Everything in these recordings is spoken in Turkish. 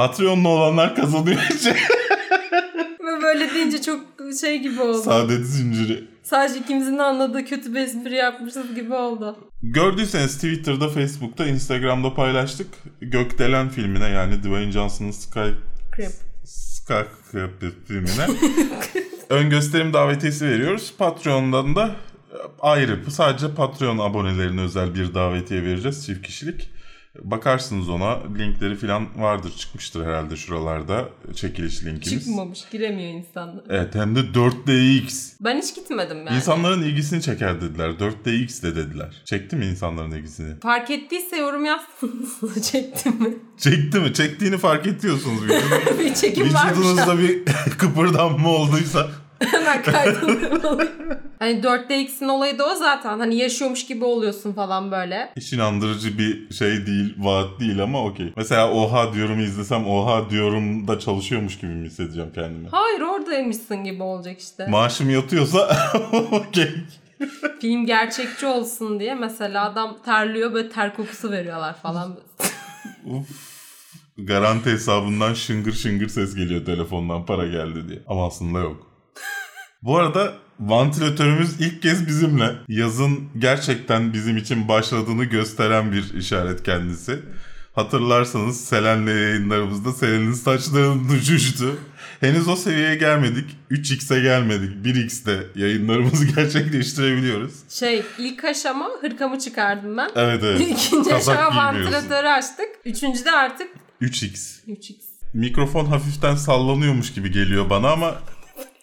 Patreon'lu olanlar kazanıyor. Ve böyle deyince çok şey gibi oldu. Saadet zinciri. Sadece ikimizin de anladığı kötü bir espri yapmışız gibi oldu. Gördüyseniz Twitter'da, Facebook'ta, Instagram'da paylaştık. Gökdelen filmine yani Dwayne Johnson'ın Sky Crip. Skyscraper filmine ön gösterim davetiyesi veriyoruz. Patreon'dan da ayrı sadece Patreon abonelerine özel bir davetiye vereceğiz çift kişilik. Bakarsınız ona linkleri falan vardır çıkmıştır herhalde şuralarda çekiliş linkimiz. Çıkmamış giremiyor insanlar. Evet hem de 4DX. Ben hiç gitmedim yani. İnsanların ilgisini çeker dediler. 4DX de dediler. Çekti mi insanların ilgisini? Fark ettiyse yorum yazsınız. Çekti mi? Çekti mi? Çektiğini fark ediyorsunuz. bir çekim varmış. Vücudunuzda bir kıpırdanma olduysa. Hemen kaydoluyorum. hani 4DX'in olayı da o zaten. Hani yaşıyormuş gibi oluyorsun falan böyle. Hiç inandırıcı bir şey değil, vaat değil ama okey. Mesela oha diyorum izlesem oha diyorum da çalışıyormuş gibi mi hissedeceğim kendimi? Hayır oradaymışsın gibi olacak işte. Maaşım yatıyorsa okey. Film gerçekçi olsun diye mesela adam terliyor böyle ter kokusu veriyorlar falan. Uf. Garanti hesabından şıngır şıngır ses geliyor telefondan para geldi diye. Ama aslında yok. Bu arada vantilatörümüz ilk kez bizimle. Yazın gerçekten bizim için başladığını gösteren bir işaret kendisi. Hatırlarsanız Selen'le yayınlarımızda Selen'in saçlarının düşüştü. Henüz o seviyeye gelmedik. 3x'e gelmedik. 1x'te yayınlarımızı gerçekleştirebiliyoruz. Şey ilk aşama hırkamı çıkardım ben. Evet evet. İkinci Kazak aşama vantilatörü açtık. Üçüncüde artık 3x. 3x. Mikrofon hafiften sallanıyormuş gibi geliyor bana ama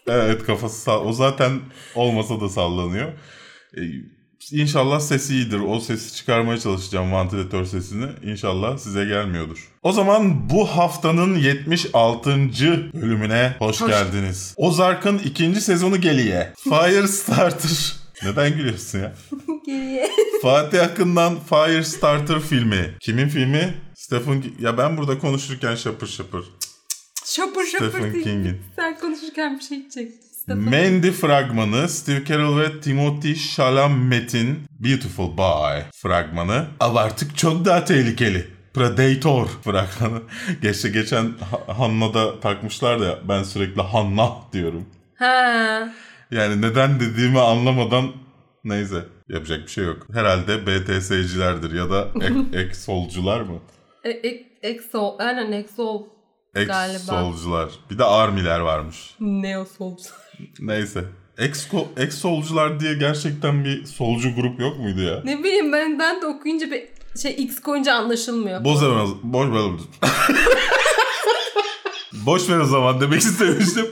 evet kafası sall- o zaten olmasa da sallanıyor. Ee, İnşallah sesi iyidir. O sesi çıkarmaya çalışacağım vantilatör sesini. İnşallah size gelmiyordur. O zaman bu haftanın 76. bölümüne hoş, Hoş. geldiniz. Ozark'ın ikinci sezonu geliyor. Firestarter. Neden gülüyorsun ya? Geriye. Fatih Akın'dan Firestarter filmi. Kimin filmi? Stephen. Ya ben burada konuşurken şapır şapır. Şapır şapır Stephen. King'in. Sen konuşurken bir şey. Stephen. Mandy fragmanı Steve Carell ve Timothy Chalamet'in Beautiful Boy fragmanı. Ama artık çok daha tehlikeli. Predator fragmanı. Geçte geçen Ha- Hanna'da takmışlar da ben sürekli Hanna diyorum. Ha. Yani neden dediğimi anlamadan neyse yapacak bir şey yok. Herhalde BTS'cilerdir ya da ek, ek solcular mı? E, e, exo. Aynen exo. Ek Galiba. solcular. Bir de armiler varmış. Neo solcu. Neyse. Ex, ex solcular diye gerçekten bir solcu grup yok muydu ya? Ne bileyim ben ben de okuyunca bir şey X koyunca anlaşılmıyor. O- boş ver. Boş ver o zaman demek istemiştim.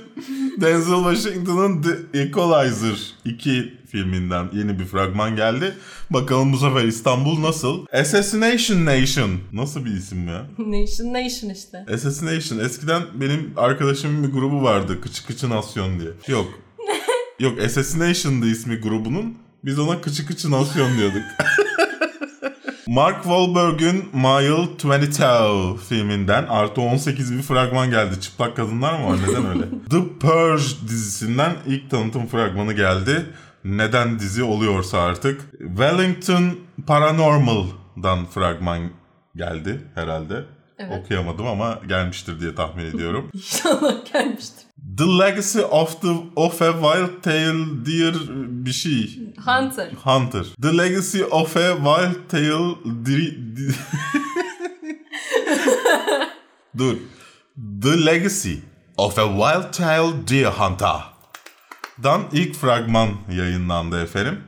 Denzel Washington'ın The Equalizer 2 filminden yeni bir fragman geldi. Bakalım bu sefer İstanbul nasıl? Assassination Nation. Nasıl bir isim ya? Nation Nation işte. Assassination. Eskiden benim arkadaşımın bir grubu vardı. Kıçı Kıçı Nasyon diye. Yok. Yok Assassination'dı ismi grubunun. Biz ona Kıçı Kıçı Nasyon diyorduk. Mark Wahlberg'ün Mile 22 filminden artı 18 bir fragman geldi. Çıplak kadınlar mı var? Neden öyle? The Purge dizisinden ilk tanıtım fragmanı geldi. Neden dizi oluyorsa artık. Wellington Paranormal'dan fragman geldi herhalde. Evet. Okuyamadım ama gelmiştir diye tahmin ediyorum. İnşallah gelmiştir. The Legacy of the of a Wild Tale Deer bir şey. Hunter. Hunter. The Legacy of a Wild Tale Deer... Dur. The Legacy of a Wild Tale Deer Hunter. Dan ilk fragman yayınlandı efendim.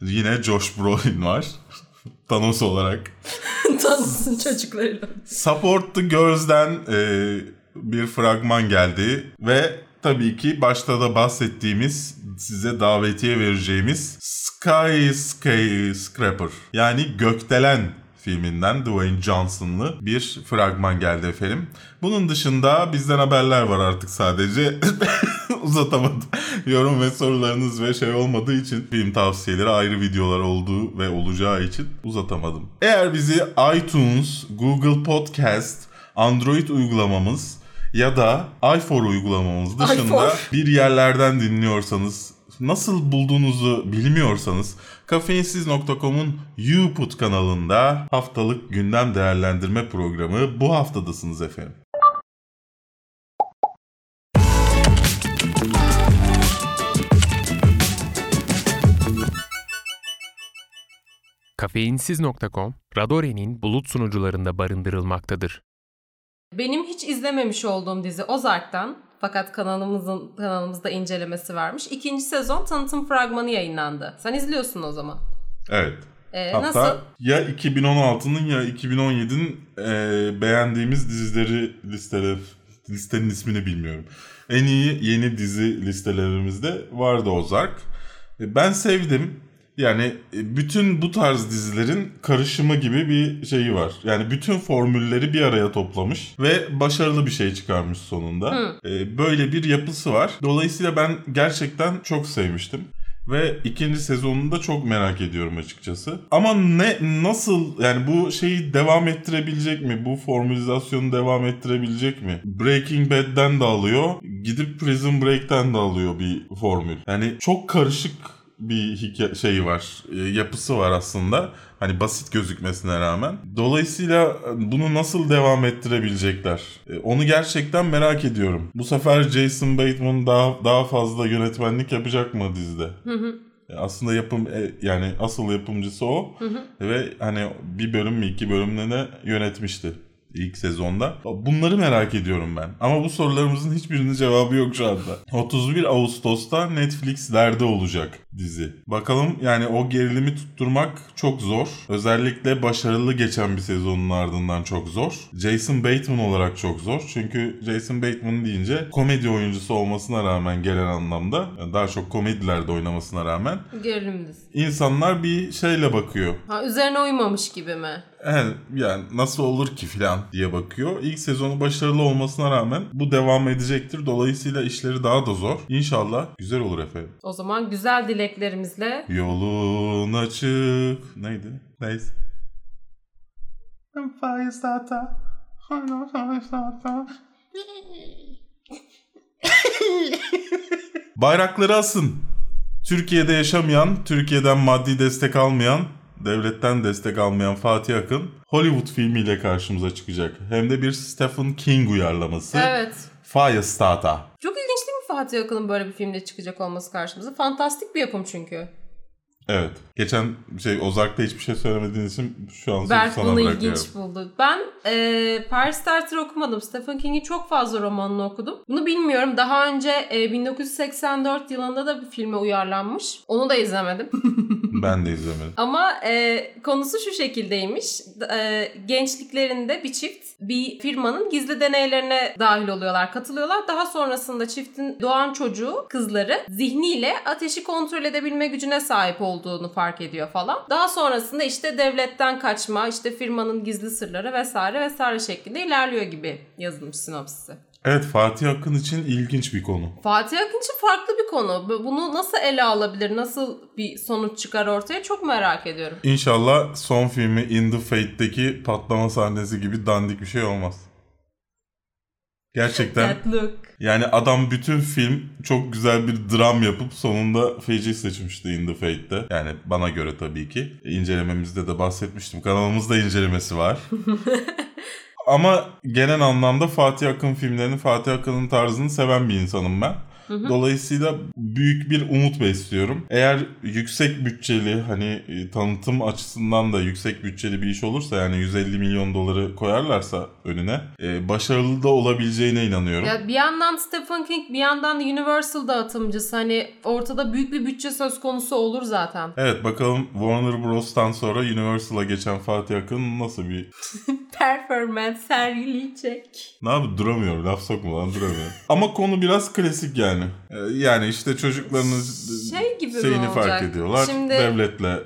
Yine Josh Brolin var. Thanos olarak. Tanısın çocuklarıyla. Support the Girls'den e, bir fragman geldi ve tabii ki başta da bahsettiğimiz size davetiye vereceğimiz Sky Skyscraper yani Gökdelen filminden Dwayne Johnson'lı bir fragman geldi efendim. Bunun dışında bizden haberler var artık sadece. Uzatamadım. Yorum ve sorularınız ve şey olmadığı için film tavsiyeleri ayrı videolar olduğu ve olacağı için uzatamadım. Eğer bizi iTunes, Google Podcast, Android uygulamamız ya da iFor uygulamamız dışında iFor. bir yerlerden dinliyorsanız nasıl bulduğunuzu bilmiyorsanız kafeinsiz.com'un YouPut kanalında haftalık gündem değerlendirme programı bu haftadasınız efendim. Kafeinsiz.com, Radore'nin bulut sunucularında barındırılmaktadır. Benim hiç izlememiş olduğum dizi Ozark'tan fakat kanalımızın kanalımızda incelemesi varmış. İkinci sezon tanıtım fragmanı yayınlandı. Sen izliyorsun o zaman. Evet. Ee, Hatta nasıl? ya 2016'nın ya 2017'nin e, beğendiğimiz dizileri listeler listenin ismini bilmiyorum. En iyi yeni dizi listelerimizde vardı Ozark. E, Ben sevdim. Yani e, bütün bu tarz dizilerin karışımı gibi bir şeyi var. Yani bütün formülleri bir araya toplamış ve başarılı bir şey çıkarmış sonunda. E, Böyle bir yapısı var. Dolayısıyla ben gerçekten çok sevmiştim. Ve ikinci sezonunu da çok merak ediyorum açıkçası. Ama ne nasıl yani bu şeyi devam ettirebilecek mi? Bu formülizasyonu devam ettirebilecek mi? Breaking Bad'den de alıyor. Gidip Prison Break'ten de alıyor bir formül. Yani çok karışık bir hikaye şeyi var. e, yapısı var aslında. Hani basit gözükmesine rağmen. Dolayısıyla e, bunu nasıl devam ettirebilecekler? E, Onu gerçekten merak ediyorum. Bu sefer Jason Bateman daha daha fazla yönetmenlik yapacak mı dizide? E, Aslında yapım e, yani asıl yapımcısı o ve hani bir bölüm mü iki bölümde de yönetmişti ilk sezonda. Bunları merak ediyorum ben. Ama bu sorularımızın hiçbirinin cevabı yok şu anda. 31 Ağustos'ta Netflix'lerde olacak dizi. Bakalım yani o gerilimi tutturmak çok zor. Özellikle başarılı geçen bir sezonun ardından çok zor. Jason Bateman olarak çok zor. Çünkü Jason Bateman deyince komedi oyuncusu olmasına rağmen gelen anlamda daha çok komedilerde oynamasına rağmen Gerilim dizisi. insanlar bir şeyle bakıyor. Ha, üzerine uymamış gibi mi? Yani, yani nasıl olur ki filan diye bakıyor. İlk sezonu başarılı olmasına rağmen bu devam edecektir. Dolayısıyla işleri daha da zor. İnşallah güzel olur efendim. O zaman güzel dileklerimizle Yolun açık. Neydi? Neyse. Fire starter. Bayrakları asın. Türkiye'de yaşamayan, Türkiye'den maddi destek almayan, devletten destek almayan Fatih Akın Hollywood filmiyle karşımıza çıkacak. Hem de bir Stephen King uyarlaması. Evet. Firestarter. Çok Fatih Akın'ın böyle bir filmde çıkacak olması karşımıza? Fantastik bir yapım çünkü. Evet. Geçen şey Ozark'ta hiçbir şey söylemediğin için şu an Berk sana bunu bırakıyorum. ilginç buldu. Ben e, Firestarter okumadım. Stephen King'in çok fazla romanını okudum. Bunu bilmiyorum. Daha önce e, 1984 yılında da bir filme uyarlanmış. Onu da izlemedim. Ben de izlemedim. Ama e, konusu şu şekildeymiş. E, gençliklerinde bir çift bir firmanın gizli deneylerine dahil oluyorlar, katılıyorlar. Daha sonrasında çiftin doğan çocuğu, kızları zihniyle ateşi kontrol edebilme gücüne sahip olduğunu fark ediyor falan. Daha sonrasında işte devletten kaçma, işte firmanın gizli sırları vesaire vesaire şeklinde ilerliyor gibi yazılmış sinopsisi. Evet Fatih Akın için ilginç bir konu. Fatih Akın için farklı bir konu. Bunu nasıl ele alabilir, nasıl bir sonuç çıkar ortaya çok merak ediyorum. İnşallah son filmi In the Fate'deki patlama sahnesi gibi dandik bir şey olmaz. Gerçekten yani adam bütün film çok güzel bir dram yapıp sonunda feci seçmişti In the Fate'de. Yani bana göre tabii ki. İncelememizde de bahsetmiştim. Kanalımızda incelemesi var. Ama genel anlamda Fatih Akın filmlerini, Fatih Akın'ın tarzını seven bir insanım ben. Dolayısıyla büyük bir umut besliyorum. Eğer yüksek bütçeli hani e, tanıtım açısından da yüksek bütçeli bir iş olursa yani 150 milyon doları koyarlarsa önüne e, başarılı da olabileceğine inanıyorum. Ya bir yandan Stephen King bir yandan da Universal dağıtımcısı hani ortada büyük bir bütçe söz konusu olur zaten. Evet bakalım Warner Bros'tan sonra Universal'a geçen Fatih Akın nasıl bir... Performans sergileyecek. Ne yapıyor? Duramıyor. Laf sokma lan duramıyor. Ama konu biraz klasik yani. Ee, Yani işte çocuklarının Şey gibi şeyini fark ediyorlar. Şimdi- Devletle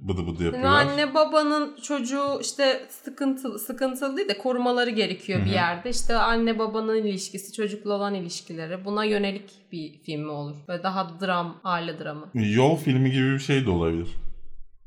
bıdı bıdı Yani yapıyorlar. anne babanın çocuğu işte sıkıntılı sıkıntılı değil de korumaları gerekiyor bir yerde. İşte anne babanın ilişkisi, çocukla olan ilişkileri buna yönelik bir film mi olur? Böyle daha dram, aile dramı. Yol filmi gibi bir şey de olabilir.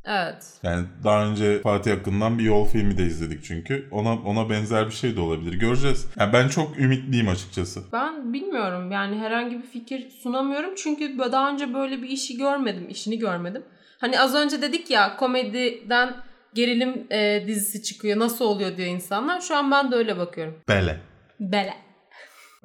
Evet. Yani daha önce Fatih Akın'dan bir yol filmi de izledik çünkü. Ona ona benzer bir şey de olabilir. Göreceğiz. Yani ben çok ümitliyim açıkçası. Ben bilmiyorum yani herhangi bir fikir sunamıyorum çünkü daha önce böyle bir işi görmedim, işini görmedim. Hani az önce dedik ya komediden gerilim e, dizisi çıkıyor nasıl oluyor diyor insanlar. Şu an ben de öyle bakıyorum. Bele. Bele.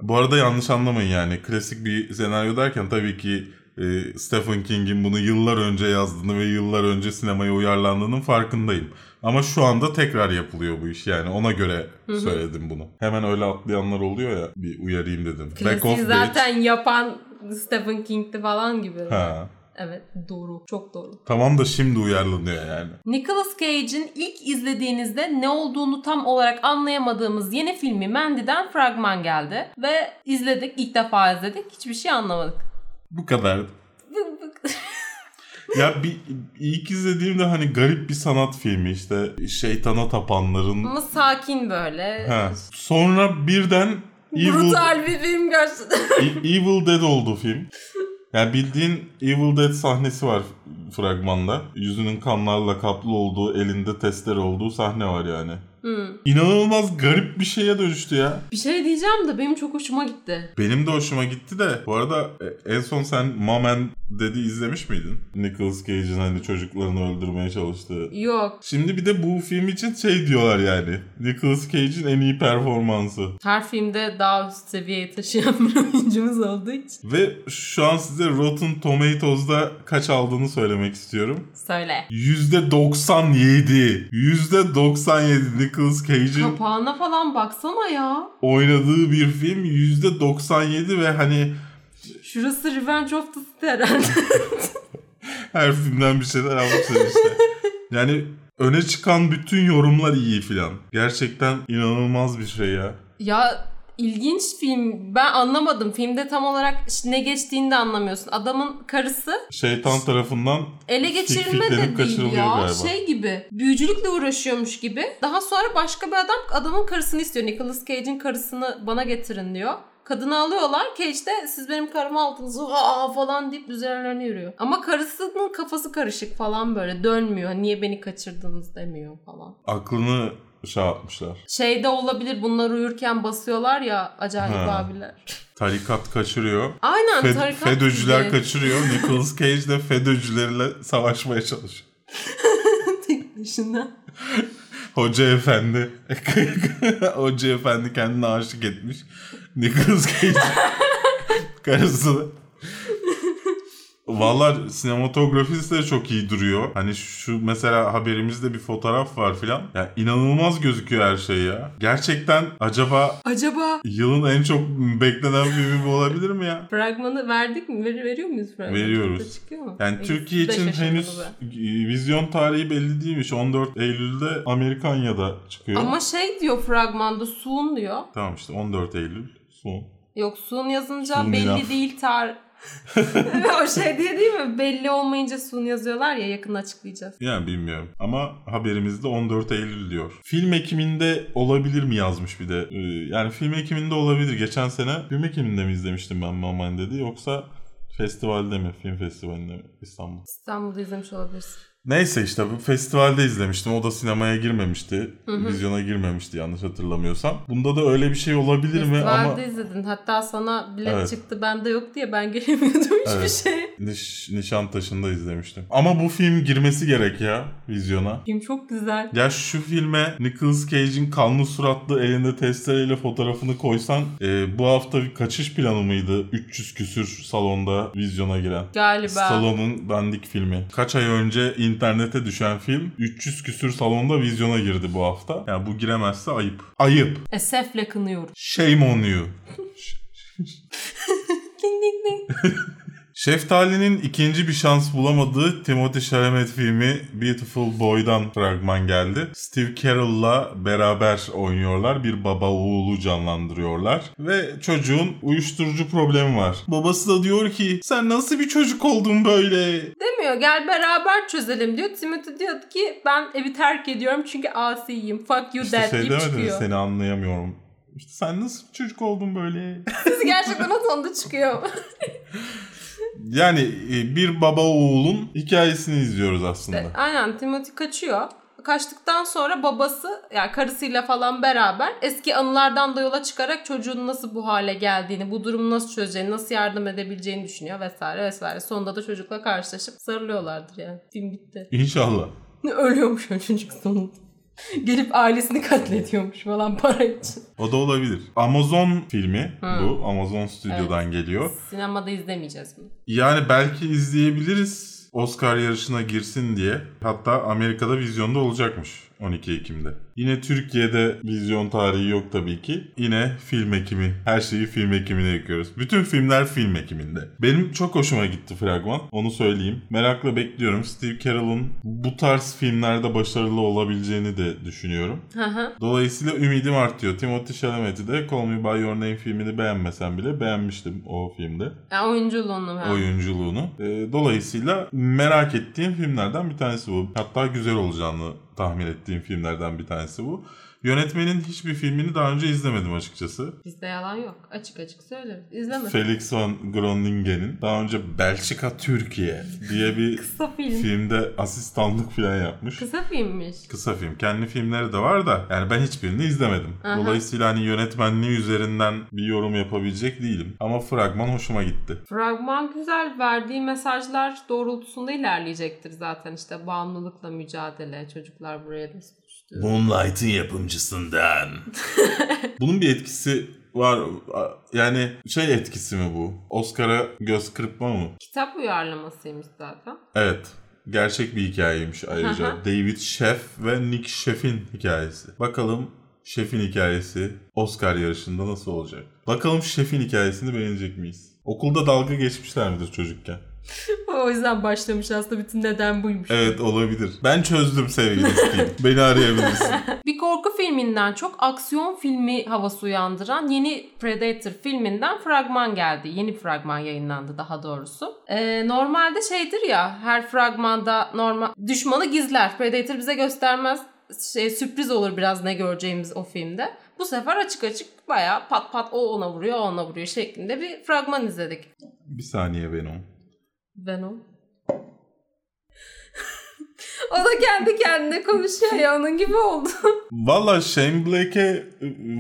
Bu arada yanlış anlamayın yani. Klasik bir senaryo derken tabii ki e, Stephen King'in bunu yıllar önce yazdığını ve yıllar önce sinemaya uyarlandığının farkındayım. Ama şu anda tekrar yapılıyor bu iş yani ona göre söyledim bunu. Hemen öyle atlayanlar oluyor ya bir uyarayım dedim. Back Klasiği of zaten yapan Stephen King'ti falan gibi. Ha. Evet doğru. Çok doğru. Tamam da şimdi uyarlanıyor yani. Nicolas Cage'in ilk izlediğinizde ne olduğunu tam olarak anlayamadığımız yeni filmi Mandy'den fragman geldi. Ve izledik. ilk defa izledik. Hiçbir şey anlamadık. Bu kadar. Ya bir ilk izlediğimde hani garip bir sanat filmi işte şeytana tapanların. Ama sakin böyle. Ha. Sonra birden Evil, Brutal bir film gerçekten. E- Evil Dead oldu film. Yani bildiğin Evil Dead sahnesi var fragmanda. Yüzünün kanlarla kaplı olduğu, elinde testere olduğu sahne var yani. Hmm. İnanılmaz garip bir şeye dönüştü ya. Bir şey diyeceğim de benim çok hoşuma gitti. Benim de hoşuma gitti de. Bu arada e, en son sen and Daddy izlemiş miydin? Nicolas Cage'in hani çocuklarını öldürmeye çalıştığı. Yok. Şimdi bir de bu film için şey diyorlar yani. Nicolas Cage'in en iyi performansı. Her filmde daha üst seviyeye taşıyan bir oyuncumuz olduğu için. Ve şu an size Rotten Tomatoes'da kaç aldığını söylemek istiyorum. Söyle. %97. %97 Nicolas Cage'in Kapağına falan baksana ya. oynadığı bir film %97 ve hani Şurası Revenge of the City herhalde. her filmden bir şeyler almışlar işte. Yani öne çıkan bütün yorumlar iyi filan. Gerçekten inanılmaz bir şey ya. ya ilginç film. Ben anlamadım. Filmde tam olarak ne geçtiğini de anlamıyorsun. Adamın karısı Şeytan tarafından ele geçirilme de değil ya. galiba. Şey gibi. Büyücülükle uğraşıyormuş gibi. Daha sonra başka bir adam adamın karısını istiyor. Nicolas Cage'in karısını bana getirin diyor. Kadını alıyorlar. Cage de siz benim karımı aldınız aa falan deyip üzerlerine yürüyor. Ama karısının kafası karışık falan böyle dönmüyor. Niye beni kaçırdınız demiyor falan. aklını şey yapmışlar. Şeyde olabilir bunlar uyurken basıyorlar ya acayip Ha. abiler. Tarikat kaçırıyor. Aynen Fed- tarikat FETÖ'cüler gibi. kaçırıyor. Nicolas Cage de FETÖ'cülerle savaşmaya çalışıyor. Tek başına. Hoca efendi. Hoca efendi kendine aşık etmiş. Nicolas Cage karısını. Valla sinematografisi de çok iyi duruyor. Hani şu mesela haberimizde bir fotoğraf var filan. Ya inanılmaz gözüküyor her şey ya. Gerçekten acaba Acaba yılın en çok beklenen filmi bu olabilir mi ya? fragmanı verdik mi? Ver, veriyor muyuz fragmanı? Veriyoruz. Burada Çıkıyor mu? Yani Ay, Türkiye için henüz ha. vizyon tarihi belli değilmiş. 14 Eylül'de Amerikanya'da çıkıyor. Ama şey diyor fragmanda soon diyor. Tamam işte 14 Eylül son. Yok soon yazınca Soon belli değil tar. O şey diye değil mi? Belli olmayınca soon yazıyorlar ya yakın açıklayacağız. Yani bilmiyorum. Ama haberimizde 14 Eylül diyor. Film ekiminde olabilir mi yazmış bir de. Ee, yani film ekiminde olabilir. Geçen sene film ekiminde mi izlemiştim ben Maman dedi yoksa festivalde mi? Film festivalinde mi? İstanbul. İstanbul'da izlemiş olabilirsin. Neyse işte bu festivalde izlemiştim. O da sinemaya girmemişti. Vizyona girmemişti yanlış hatırlamıyorsam. Bunda da öyle bir şey olabilir mi? Festivalde Ama izledin. Hatta sana bilet Evet. çıktı bende yok diye ben gelemiyordum hiçbir Evet. şey. Niş, Nişantaşı'nda izlemiştim. Ama bu film girmesi gerek ya vizyona. Film çok güzel. Ya şu filme Nicolas Cage'in kanlı suratlı elinde testereyle fotoğrafını koysan e, bu hafta bir kaçış planı mıydı? 300 küsür salonda vizyona giren. Galiba. Stallon'un Dandik filmi. Kaç ay önce internete düşen film 300 küsür salonda vizyona girdi bu hafta. Yani bu giremezse ayıp. Ayıp. Esefle kınıyorum. Shame on you. Ding ding ding. Şeftali'nin ikinci bir şans bulamadığı Timothy Chalamet filmi Beautiful Boy'dan fragman geldi. Steve Carell'la beraber oynuyorlar. Bir baba oğulu canlandırıyorlar. Ve çocuğun uyuşturucu problemi var. Babası da diyor ki sen nasıl bir çocuk oldun böyle? Demiyor gel beraber çözelim diyor. Timothy diyor ki ben evi terk ediyorum çünkü asiyim. Fuck you İşte dad şey deyip çıkıyor. seni anlayamıyorum. İşte sen nasıl çocuk oldun böyle? Siz gerçekten o tonda çıkıyor. Yani e, bir baba oğulun hikayesini izliyoruz aslında. Aynen Timothy kaçıyor. Kaçtıktan sonra babası yani karısıyla falan beraber eski anılardan da yola çıkarak çocuğun nasıl bu hale geldiğini, bu durumu nasıl çözeceğini, nasıl yardım edebileceğini düşünüyor vesaire vesaire. Sonunda da çocukla karşılaşıp sarılıyorlardır yani. Film bitti. İnşallah. Ölüyormuş o çocuk sonunda. Gelip ailesini katlediyormuş falan para için. O da olabilir. Amazon filmi Hı. bu. Amazon stüdyodan geliyor. Sinemada izlemeyeceğiz bunu. Yani belki izleyebiliriz Oscar yarışına girsin diye. Hatta Amerika'da vizyonda olacakmış 12 Ekim'de. Yine Türkiye'de vizyon tarihi yok tabii ki. Yine film ekimi. Her şeyi film ekimine yıkıyoruz. Bütün filmler film ekiminde. Benim çok hoşuma gitti fragman. Onu söyleyeyim. Merakla bekliyorum. Steve Carell'ın bu tarz filmlerde başarılı olabileceğini de düşünüyorum. Dolayısıyla ümidim artıyor. Timothy Chalamet'i de Call Me By Your Name filmini beğenmesem bile beğenmiştim o filmde. Yani oyunculuğunu ben. Oyunculuğunu. Ee, dolayısıyla merak ettiğim filmlerden bir tanesi bu. Hatta güzel olacağını tahmin ettiğim filmlerden bir tanesi bu. Yönetmenin hiçbir filmini daha önce izlemedim açıkçası. Bizde yalan yok. Açık açık söyleriz. İzleme. Felix van Groningen'in daha önce Belçika Türkiye diye bir Kısa film. filmde asistanlık falan yapmış. Kısa filmmiş. Kısa film. Kendi filmleri de var da yani ben hiçbirini izlemedim. Aha. Dolayısıyla hani yönetmenliği üzerinden bir yorum yapabilecek değilim. Ama fragman hoşuma gitti. Fragman güzel. Verdiği mesajlar doğrultusunda ilerleyecektir zaten. İşte bağımlılıkla mücadele. Çocuklar buraya? Moonlight'ın yapımcısından. Bunun bir etkisi var. Yani şey etkisi mi bu? Oscar'a göz kırpma mı? Kitap uyarlamasıymış zaten. Evet. Gerçek bir hikayeymiş ayrıca. David Sheff ve Nick Sheff'in hikayesi. Bakalım Sheff'in hikayesi Oscar yarışında nasıl olacak? Bakalım Sheff'in hikayesini beğenecek miyiz? Okulda dalga geçmişler midir çocukken? o yüzden başlamış aslında bütün neden buymuş. Evet olabilir. Ben çözdüm sevgili Steve. Beni arayabilirsin. Bir korku filminden çok aksiyon filmi havası uyandıran yeni Predator filminden fragman geldi. Yeni fragman yayınlandı daha doğrusu. Ee, normalde şeydir ya her fragmanda normal düşmanı gizler. Predator bize göstermez. Şey, sürpriz olur biraz ne göreceğimiz o filmde. Bu sefer açık açık bayağı pat pat o ona vuruyor o ona vuruyor şeklinde bir fragman izledik. bir saniye Venom. Venom. o da kendi kendine konuşuyor ya onun gibi oldu. Valla Shane Blake'e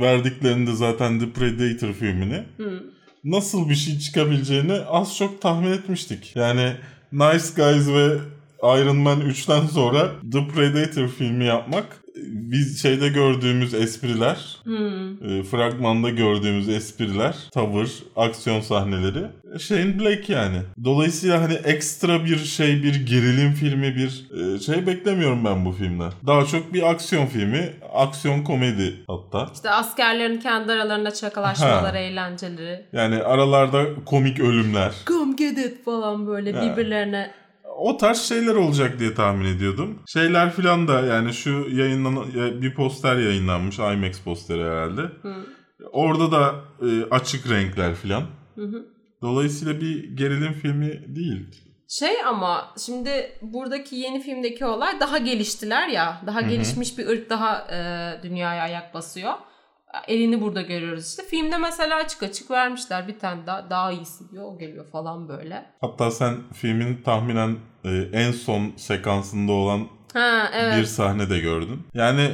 verdiklerinde zaten The Predator filmini Hı. nasıl bir şey çıkabileceğini az çok tahmin etmiştik. Yani Nice Guys ve Iron Man 3'ten sonra The Predator filmi yapmak biz şeyde gördüğümüz espriler, Hmm. e, fragmanda gördüğümüz espriler, tavır, aksiyon sahneleri Shane Black yani. Dolayısıyla hani ekstra bir şey, bir gerilim filmi, bir e, şey beklemiyorum ben bu filmden. Daha çok bir aksiyon filmi, aksiyon komedi hatta. İşte askerlerin kendi aralarında çakalaşmaları, Ha. eğlenceleri. Yani aralarda komik ölümler. Come get it falan böyle Ha. birbirlerine. O tarz şeyler olacak diye tahmin ediyordum. Şeyler filan da yani şu yayınlanan ya bir poster yayınlanmış IMAX posteri herhalde. Hı. Orada da e, açık renkler filan. Dolayısıyla bir gerilim filmi değil. Şey ama şimdi buradaki yeni filmdeki olay daha geliştiler ya. Daha gelişmiş bir ırk daha e, dünyaya ayak basıyor. Elini burada görüyoruz işte. Filmde mesela açık açık vermişler bir tane daha, daha iyisi diyor. O geliyor falan böyle. Hatta sen filmin tahminen e, en son sekansında olan Ha evet. bir sahne de gördün. Yani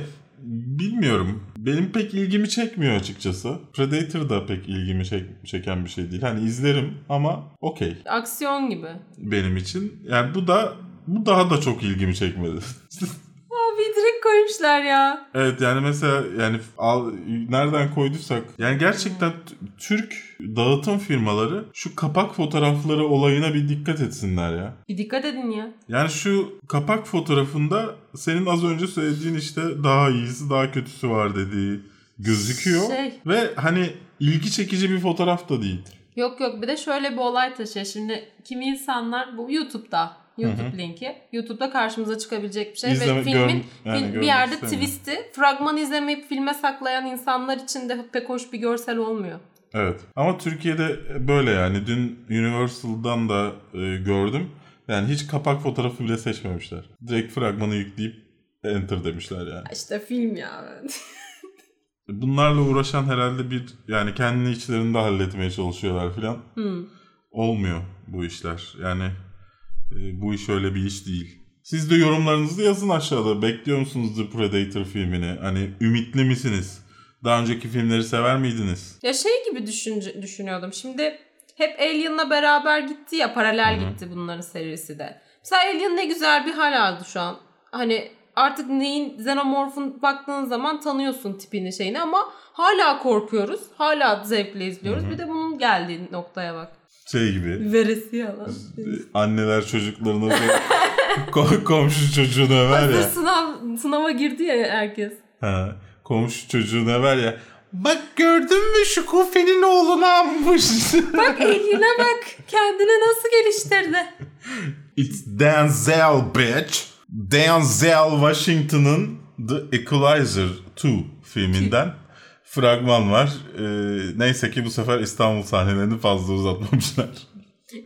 bilmiyorum. Benim pek ilgimi çekmiyor açıkçası. Predator da pek ilgimi çek- çeken bir şey değil. Hani izlerim ama okey Aksiyon gibi. benim için. Yani bu da bu daha da çok ilgimi çekmedi. Abi direkt koymuşlar ya. evet yani mesela yani al, nereden koyduysak yani gerçekten t- Türk dağıtım firmaları şu kapak fotoğrafları olayına bir dikkat etsinler ya. Bir dikkat edin ya. Yani şu kapak fotoğrafında senin az önce söylediğin işte daha iyisi daha kötüsü var dediği gözüküyor. Şey. Ve hani ilgi çekici bir fotoğraf da değil. Yok yok bir de şöyle bir olay taşıyor. Şimdi kimi insanlar bu YouTube'da YouTube linki. YouTube'da karşımıza çıkabilecek bir şey İzleme- ve filmin gör- yani fil- bir yerde twist'i fragman izlemeyip filme saklayan insanlar için de pek hoş bir görsel olmuyor. Evet. Ama Türkiye'de böyle yani. Dün Universal'dan da e, gördüm. Yani hiç kapak fotoğrafı bile seçmemişler. Direkt fragmanı yükleyip enter demişler yani. İşte film ya. Bunlarla uğraşan herhalde bir yani kendini içlerinde halletmeye çalışıyorlar filan. Hmm. Olmuyor bu işler. Yani e, bu iş öyle bir iş değil. Siz de yorumlarınızı yazın aşağıda. Bekliyor musunuz The Predator filmini? Hani ümitli misiniz? Daha önceki filmleri sever miydiniz? Ya şey gibi düşünce, düşünüyordum. Şimdi hep Alien'la beraber gitti ya paralel gitti bunların serisi de. Mesela Alien ne güzel bir hal aldı şu an. Hani artık neyin xenomorfun baktığın zaman tanıyorsun tipini şeyini ama hala korkuyoruz. Hala zevkle izliyoruz. Bir de bunun geldiği noktaya bak. Şey gibi. Veresi yalan. Anneler çocuklarına ko- komşu çocuğunu över ya. sınav, sınava girdi ya herkes. Ha, komşu çocuğunu över ya. Bak gördün mü şu kufenin oğlunu almış. Bak eline bak. Kendini nasıl geliştirdi. It's Denzel bitch. Denzel Washington'ın The Equalizer 2 filminden fragman var. Ee, neyse ki bu sefer İstanbul sahnelerini fazla uzatmamışlar.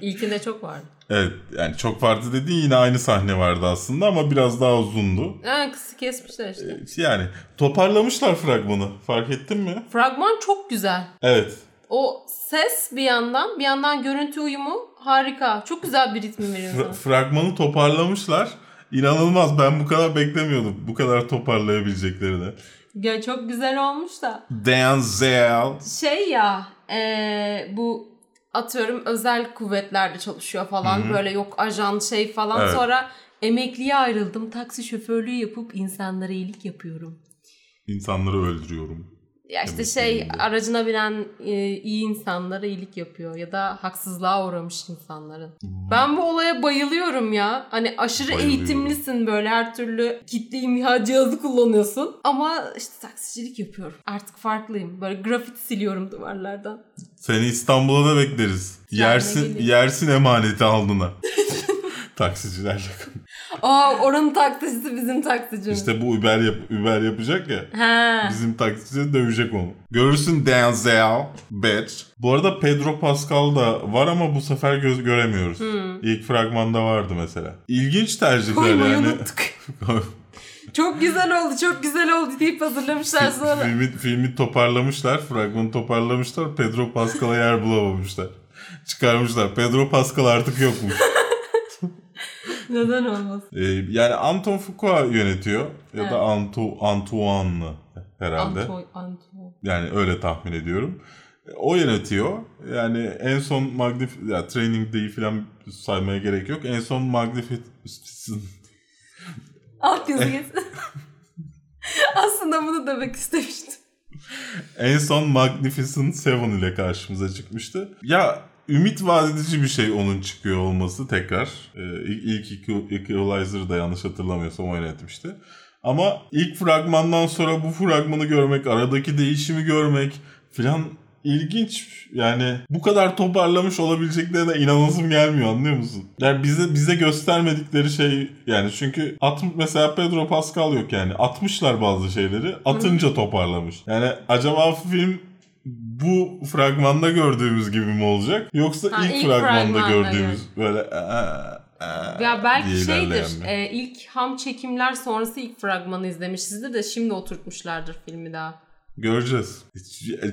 İlkinde çok vardı. Evet yani çok farklı dediğin yine aynı sahne vardı aslında ama biraz daha uzundu. Ha, kısı kesmişler işte. Yani toparlamışlar fragmanı fark ettin mi? Fragman çok güzel. Evet. O ses bir yandan, bir yandan görüntü uyumu harika. Çok güzel bir ritmi veriyor Fra- fragmanı toparlamışlar. İnanılmaz ben bu kadar beklemiyordum. Bu kadar toparlayabileceklerini. Ya çok güzel olmuş da. Denzel. Şey ya, eee, bu atıyorum özel kuvvetlerde çalışıyor falan. Böyle yok ajan şey falan. Evet. Sonra emekliye ayrıldım. Taksi şoförlüğü yapıp insanlara iyilik yapıyorum. İnsanları öldürüyorum. Ya işte şey aracına binen e, iyi insanlara iyilik yapıyor ya da haksızlığa uğramış insanların. Ben bu olaya bayılıyorum ya. Hani aşırı eğitimlisin böyle her türlü kitle imha cihazı kullanıyorsun. Ama işte taksicilik yapıyorum. Artık farklıyım. Böyle grafiti siliyorum duvarlardan. Seni İstanbul'a da bekleriz. Yersin, yersin emaneti alnına. Taksicilerle. Aa oranın taksicisi bizim taksicimiz. İşte bu Uber, yap, Uber yapacak ya. He. Bizim taksici dövecek onu. Görürsün Denzel, bitch. Bu arada Pedro Pascal da var ama bu sefer göz göremiyoruz. İlk fragmanda vardı mesela. İlginç tercihler Koymayı yani. unuttuk. Çok güzel oldu, çok güzel oldu deyip hazırlamışlar sonra. filmi, filmi toparlamışlar, fragmanı toparlamışlar. Pedro Pascal'a yer bulamamışlar. Çıkarmışlar. Pedro Pascal artık yokmuş. Neden olmaz? Ee, yani Anton Fuqua yönetiyor. Ya Evet. da Anto, Antoine'lı herhalde. Antoy, Antoy. Yani öyle tahmin ediyorum. O yönetiyor. Yani en son Magnif ya Training Day'i falan saymaya gerek yok. En son Magnificent Alt yazı. Aslında bunu demek istemiştim. en son Magnificent Seven ile karşımıza çıkmıştı. Ya ümit vaat bir şey onun çıkıyor olması tekrar. Ee, ilk ilk Equalizer'ı da yanlış hatırlamıyorsam o yönetmişti. Ama ilk fragmandan sonra bu fragmanı görmek, aradaki değişimi görmek filan ilginç. Yani bu kadar toparlamış olabileceklerine inanasım gelmiyor anlıyor musun? Yani bize bize göstermedikleri şey yani çünkü at, mesela Pedro Pascal yok yani. Atmışlar bazı şeyleri. Atınca toparlamış. Yani acaba film bu fragmanda gördüğümüz gibi mi olacak? Yoksa Ha, ilk, ilk fragmanda fragmanda gördüğümüz böyle "Aa, aa" Ya belki şeydir, mi? e, ilk ham çekimler sonrası ilk fragmanı izlemişizdir de şimdi oturtmuşlardır filmi daha. Göreceğiz.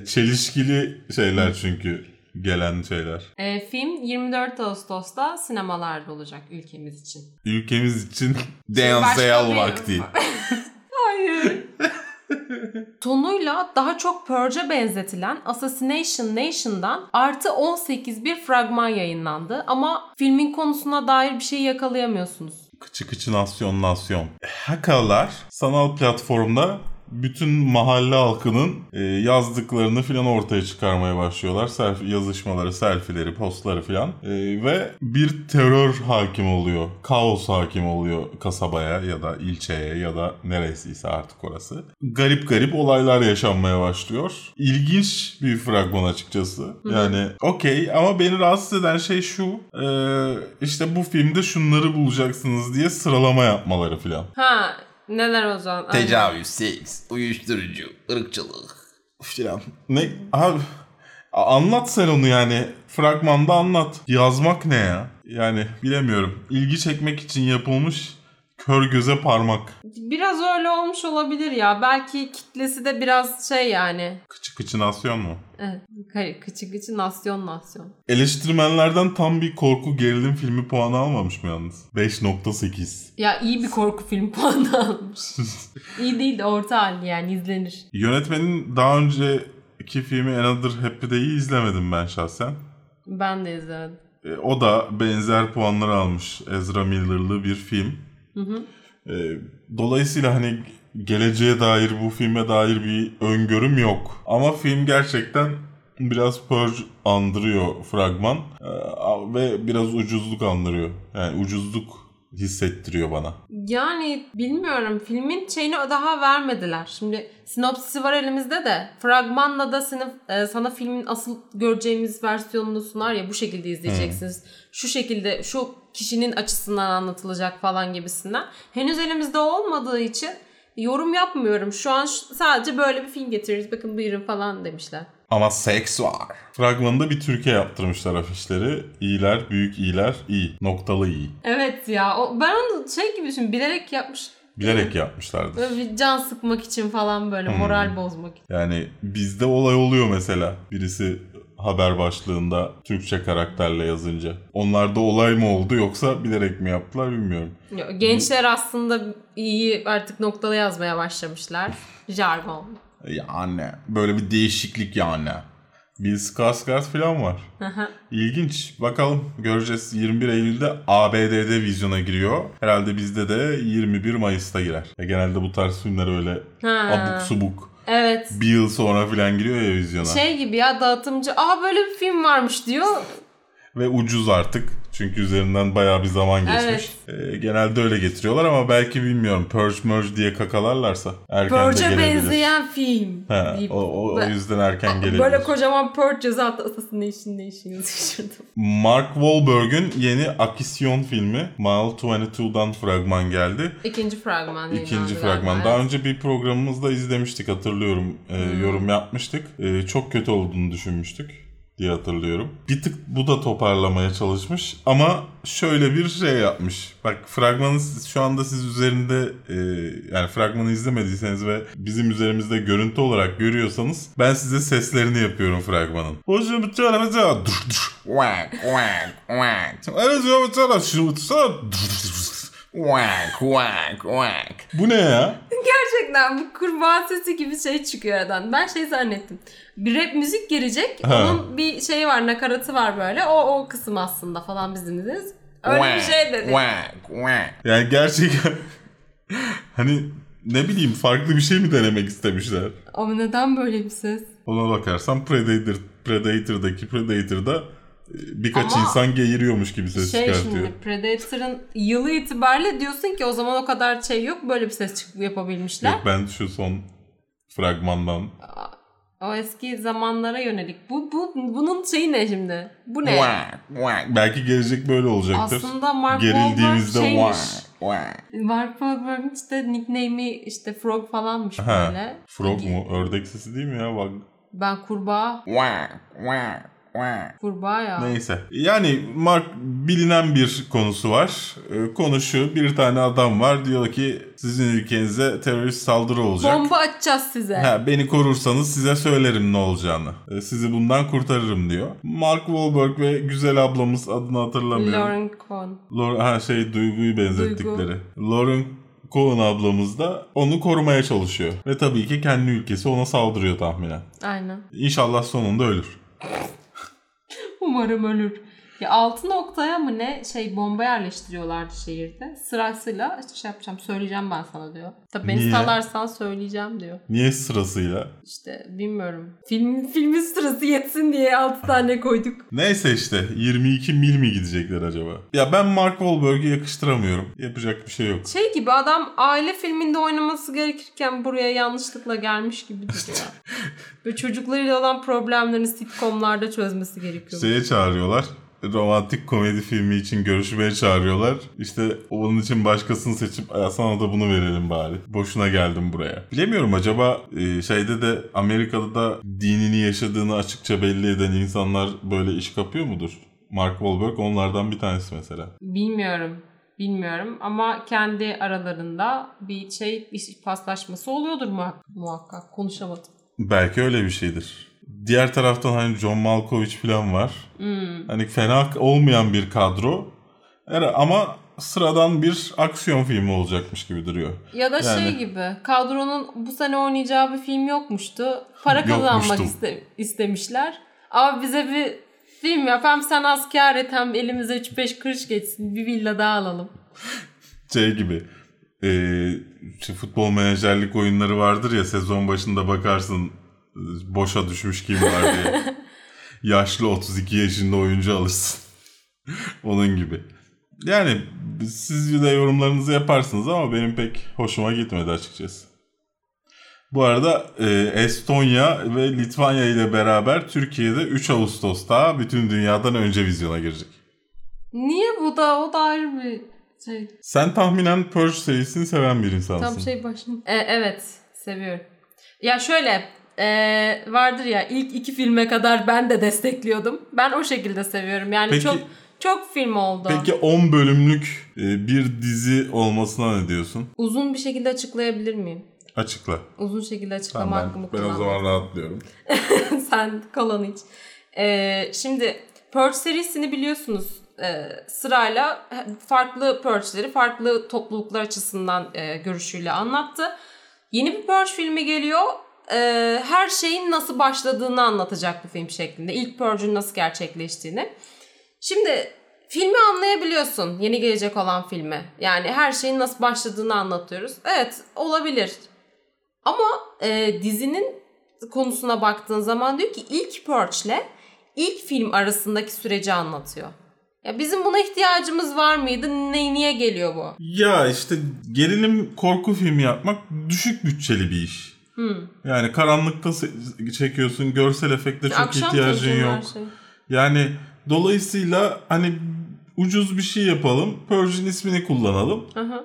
Çelişkili şeyler çünkü gelen şeyler. E, film 24 Ağustos'ta sinemalarda olacak ülkemiz için. Ülkemiz için Denzel vakti. Hayır. Tonuyla daha çok Purge'e benzetilen Assassination Nation'dan artı 18 bir fragman yayınlandı. Ama filmin konusuna dair bir şey yakalayamıyorsunuz. Kıçı kıçı nasyon nasyon. Hackerlar sanal platformda bütün mahalle halkının e, yazdıklarını filan ortaya çıkarmaya başlıyorlar. Selfie, yazışmaları, selfileri, postları filan. E, ve bir terör hakim oluyor. Kaos hakim oluyor kasabaya ya da ilçeye ya da neresiyse artık orası. Garip garip olaylar yaşanmaya başlıyor. İlginç bir fragman açıkçası. Yani okey ama beni rahatsız eden şey şu. e, işte bu filmde şunları bulacaksınız diye sıralama yapmaları filan. Ha neler o zaman? Tecavüz, seks, uyuşturucu, ırkçılık. filan. Ne? Abi anlat sen onu yani. Fragmanda anlat. Yazmak ne ya? Yani bilemiyorum. İlgi çekmek için yapılmış kör göze parmak. Biraz öyle olmuş olabilir ya. Belki kitlesi de biraz şey yani. Kıçı kıçı nasyon mu? Evet. Hayır, Kıçı kıçı nasyon nasyon. Eleştirmenlerden tam bir korku gerilim filmi puanı almamış mı yalnız? 5.8. Ya iyi bir korku film puanı almış. iyi değil de orta halli yani izlenir. Yönetmenin daha önceki filmi Another Happy Day'i izlemedim ben şahsen. Ben de izlemedim. E, o da benzer puanlar almış. Ezra Miller'lı bir film. Ee, dolayısıyla hani geleceğe dair bu filme dair bir öngörüm yok. Ama film gerçekten biraz Purge andırıyor fragman Ee, ve biraz ucuzluk andırıyor. Yani ucuzluk hissettiriyor bana. Yani bilmiyorum filmin şeyini daha vermediler. Şimdi sinopsisi var elimizde de fragmanla da seni, e, sana filmin asıl göreceğimiz versiyonunu sunar ya bu şekilde izleyeceksiniz. Şu şekilde şu kişinin açısından anlatılacak falan gibisinden. Henüz elimizde olmadığı için yorum yapmıyorum. Şu an sadece böyle bir film getiririz bakın buyurun falan demişler. Ama seks var. Fragmanında bir Türkiye yaptırmışlar afişleri. İyiler, büyük iyiler, iyi. Noktalı iyi. Evet ya o, ben onu şey gibi düşünüyorum bilerek yapmış. Bilerek yapmışlardır. Böyle bir can sıkmak için falan böyle moral bozmak için. Yani bizde olay oluyor mesela. Birisi haber başlığında Türkçe karakterle yazınca. Onlarda olay mı oldu yoksa bilerek mi yaptılar bilmiyorum. Gençler aslında iyi artık noktalı yazmaya başlamışlar. Jargon. Yani böyle bir değişiklik yani. Bill Skarsgård falan var. İlginç. Bakalım göreceğiz. 21 Eylül'de ABD'de vizyona giriyor. Herhalde bizde de 21 Mayıs'ta girer. Ya genelde bu tarz filmler öyle Ha. abuk subuk. Evet. Bir yıl sonra falan giriyor ya vizyona. Şey gibi ya dağıtımcı aa böyle bir film varmış diyor. Ve ucuz artık. Çünkü üzerinden bayağı bir zaman geçmiş. Ee, genelde öyle getiriyorlar ama belki bilmiyorum. Purge merge diye kakalarlarsa erken de Purge'e gelebilir. benzeyen film. Ha, o, o, o yüzden erken gelebilir. Böyle kocaman Purge yazı atlasın ne işin ne işin yazıştırdım. Mark Wahlberg'ün yeni Akisyon filmi Mile 22'dan fragman geldi. İkinci fragman. İkinci fragman. Daha evet. önce bir programımızda izlemiştik hatırlıyorum. Ee, Hmm. Yorum yapmıştık. Ee, çok kötü olduğunu düşünmüştük diye hatırlıyorum. Bir tık bu da toparlamaya çalışmış ama şöyle bir şey yapmış. Bak fragmanı şu anda siz üzerinde e, yani fragmanı izlemediyseniz ve bizim üzerimizde görüntü olarak görüyorsanız ben size seslerini yapıyorum fragmanın. Hocam bir tane mesela bir. Quack, quack, quack. Bu ne ya? Gerçekten bu kurbağa sesi gibi şey çıkıyor aradan. Ben şey zannettim. Bir rap müzik girecek. Ha. Onun bir şeyi var, nakaratı var böyle. O o kısım aslında falan bizim dediğiniz. Öyle bir Quack, şey dedi. Quack, quack. Yani gerçekten hani ne bileyim farklı bir şey mi denemek istemişler? Ama neden böyle bir ses? Ona bakarsan Predator Predator'daki Predator'da birkaç Ama insan geğiriyormuş gibi ses şey çıkartıyor. şimdi Predator'ın yılı itibariyle diyorsun ki o zaman o kadar şey yok böyle bir ses yapabilmişler. Yok ben şu son fragmandan O eski zamanlara yönelik. Bu, bu bunun şeyi ne şimdi? Bu ne? Belki gelecek böyle olacaktır. Aslında Mark Wahlberg Gerildiğimizde şeymiş. Quack, quack. Mark Wahlberg'in işte nickname'i işte Frog falanmış Ha, böyle. frog mu? Ördek sesi değil mi ya? Bak. Ben kurbağa. Kurbağa ya. Neyse. Yani Mark bilinen bir konusu var. Konu şu. Bir tane adam var. Diyor ki sizin ülkenize terörist saldırı olacak. Bomba atacağız size. Ha, beni korursanız size söylerim ne olacağını. Ee, Sizi bundan kurtarırım diyor. Mark Wahlberg ve güzel ablamız adını hatırlamıyorum. Lauren Cohn. Lauren, ha şey Duygu'yu benzettikleri. Lauren Cohen ablamız da onu korumaya çalışıyor. Ve tabii ki kendi ülkesi ona saldırıyor tahminen. Aynen. İnşallah sonunda ölür. Umarım ölür. Ya altı noktaya mı ne şey bomba yerleştiriyorlardı şehirde. Sırasıyla işte şey yapacağım söyleyeceğim ben sana diyor. Tabii beni Niye? salarsan söyleyeceğim diyor. Niye sırasıyla? İşte bilmiyorum. Film, filmin sırası yetsin diye altı tane koyduk. Neyse işte 22 mil mi gidecekler acaba? Ya ben Mark Wahlberg'i yakıştıramıyorum. Yapacak bir şey yok. Şey gibi adam aile filminde oynaması gerekirken buraya yanlışlıkla gelmiş gibi duruyor. Böyle çocuklarıyla olan problemlerini sitcomlarda çözmesi gerekiyor. Şeye çağırıyorlar. Romantik komedi filmi için görüşmeye çağırıyorlar. İşte onun için başkasını seçip "Ya sana da bunu verelim bari. Boşuna geldim buraya. Bilemiyorum acaba e, şeyde de Amerika'da da dinini yaşadığını açıkça belli eden insanlar böyle iş kapıyor mudur? Mark Wahlberg onlardan bir tanesi mesela. Bilmiyorum. Bilmiyorum ama kendi aralarında bir şey iş paslaşması oluyordur muhakkak. Konuşamadım. Belki öyle bir şeydir. Diğer taraftan hani John Malkovich falan var. Hmm. Hani fena olmayan bir kadro. Evet, ama sıradan bir aksiyon filmi olacakmış gibi duruyor. Ya da şey Yani- gibi kadronun bu sene oynayacağı bir film yokmuştu. Para kazanmak iste- istemişler. Ama bize bir film yap hem sen az kâr et hem elimize 3-5 kuruş geçsin bir villa daha alalım. Şey gibi. e, futbol menajerlik oyunları vardır ya sezon başında bakarsın boşa düşmüş kim var diye. Yaşlı 32 yaşında oyuncu alırsın. Onun gibi. Yani siz de yorumlarınızı yaparsınız ama benim pek hoşuma gitmedi açıkçası. Bu arada e, Estonya ve Litvanya ile beraber Türkiye'de 3 Ağustos'ta bütün dünyadan önce vizyona girecek. Niye bu da? O da ayrı bir şey. Sen tahminen Purge serisini seven bir insansın. Tam şey başım. E, evet. Seviyorum. Ya şöyle e, vardır ya ilk iki filme kadar ben de destekliyordum. Ben o şekilde seviyorum. Yani Peki- çok çok film oldu. Peki 10 bölümlük e, bir dizi olmasına ne diyorsun? Uzun bir şekilde açıklayabilir miyim? Açıkla. Uzun şekilde açıklama Tamam, ben, hakkımı ben o kullanmak. zaman rahatlıyorum. Sen kalanı iç. Ee, şimdi Purge serisini biliyorsunuz Ee, sırayla farklı Purge'leri farklı topluluklar açısından e, görüşüyle anlattı. Yeni bir Purge filmi geliyor. Ee, her şeyin nasıl başladığını anlatacak bir film şeklinde. İlk Purge'ün nasıl gerçekleştiğini. Şimdi filmi anlayabiliyorsun yeni gelecek olan filmi. Yani her şeyin nasıl başladığını anlatıyoruz. Evet olabilir. Ama e, dizinin konusuna baktığın zaman diyor ki ilk Purge ile ilk film arasındaki süreci anlatıyor. Ya bizim buna ihtiyacımız var mıydı? Ne, niye geliyor bu? Ya işte gerilim korku filmi yapmak düşük bütçeli bir iş. Hmm. Yani karanlıkta çekiyorsun, görsel efekte çok Akşam ihtiyacın yok. şey. Yani dolayısıyla hani ucuz bir şey yapalım, Purge'in ismini kullanalım. Aha.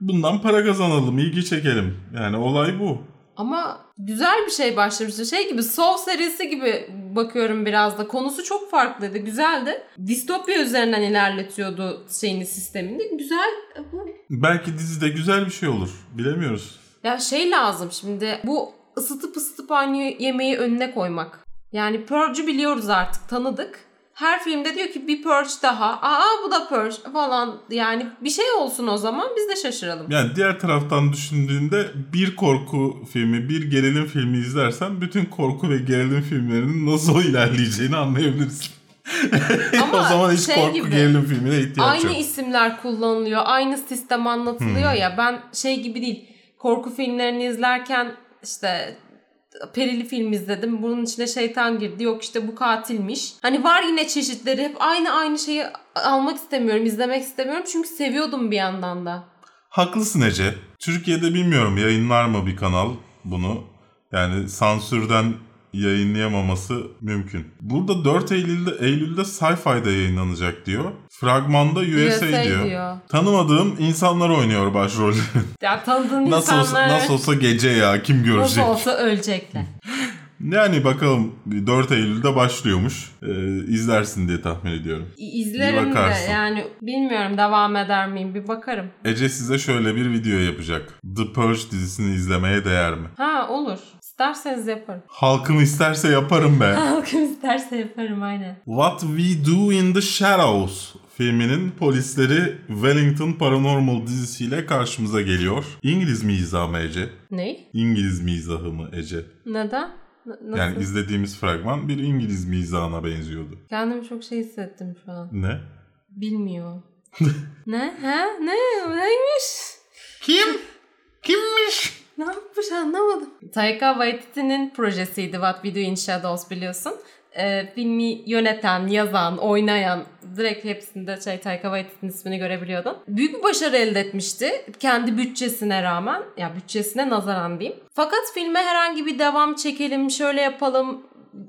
Bundan para kazanalım, ilgi çekelim. Yani olay bu. Ama güzel bir şey başlamıştı. Şey gibi Saw serisi gibi bakıyorum biraz da. Konusu çok farklıydı. Güzeldi. Distopya üzerinden ilerletiyordu şeyini sistemini. Güzel. Bu Belki dizide güzel bir şey olur. Bilemiyoruz. Ya şey lazım şimdi bu ısıtıp ısıtıp aynı yemeği önüne koymak. Yani Purge'ü biliyoruz artık tanıdık. Her filmde diyor ki bir Purge daha. Aa bu da Purge falan. Yani bir şey olsun o zaman biz de şaşıralım. Yani diğer taraftan düşündüğünde bir korku filmi, bir gerilim filmi izlersen bütün korku ve gerilim filmlerinin nasıl ilerleyeceğini anlayabilirsin. Ama o zaman hiç şey korku gibi, gerilim filmine ihtiyaç Aynı yok. isimler kullanılıyor. Aynı sistem anlatılıyor Hmm. ya. Ben şey gibi değil. Korku filmlerini izlerken işte perili film izledim. Bunun içine şeytan girdi. Yok işte bu katilmiş. Hani var yine çeşitleri. Hep aynı aynı şeyi almak istemiyorum, izlemek istemiyorum. Çünkü seviyordum bir yandan da. Haklısın Ece. Türkiye'de bilmiyorum yayınlar mı bir kanal bunu. Yani sansürden yayınlayamaması mümkün. Burada 4 Eylül'de Eylül'de Sci-Fi'de yayınlanacak diyor. Fragmanda USA, USA diyor. diyor. Tanımadığım insanlar oynuyor başrolleri. Ya tanıdığın nasıl olsa, insanlar nasıl olsa gece ya kim nasıl görecek? olsa ölecekler. Yani bakalım 4 Eylül'de başlıyormuş. Ee, izlersin diye tahmin ediyorum. İzlerim de bakarsın. yani bilmiyorum devam eder miyim bir bakarım. Ece size şöyle bir video yapacak. The Purge dizisini izlemeye değer mi? Ha olur. İsterseniz yaparım. Halkım isterse yaparım be. Halkım isterse yaparım aynen. What We Do in the Shadows filminin polisleri Wellington Paranormal dizisiyle karşımıza geliyor. İngiliz mizahı mı Ece? Ne? İngiliz mizahı mı Ece? Neden? N- nasıl? Yani izlediğimiz fragman bir İngiliz mizahına benziyordu. Kendimi çok şey hissettim şu an. Ne? Bilmiyor. ne? Ha? Ne? Neymiş? Kim? Kimmiş? Taika Waititi'nin projesiydi What We Do in Shadows biliyorsun. Ee, filmi yöneten, yazan, oynayan direkt hepsinde şey Taika Waititi'nin ismini görebiliyordun. Büyük bir başarı elde etmişti. Kendi bütçesine rağmen. Ya bütçesine nazaran diyeyim. Fakat filme herhangi bir devam çekelim, şöyle yapalım,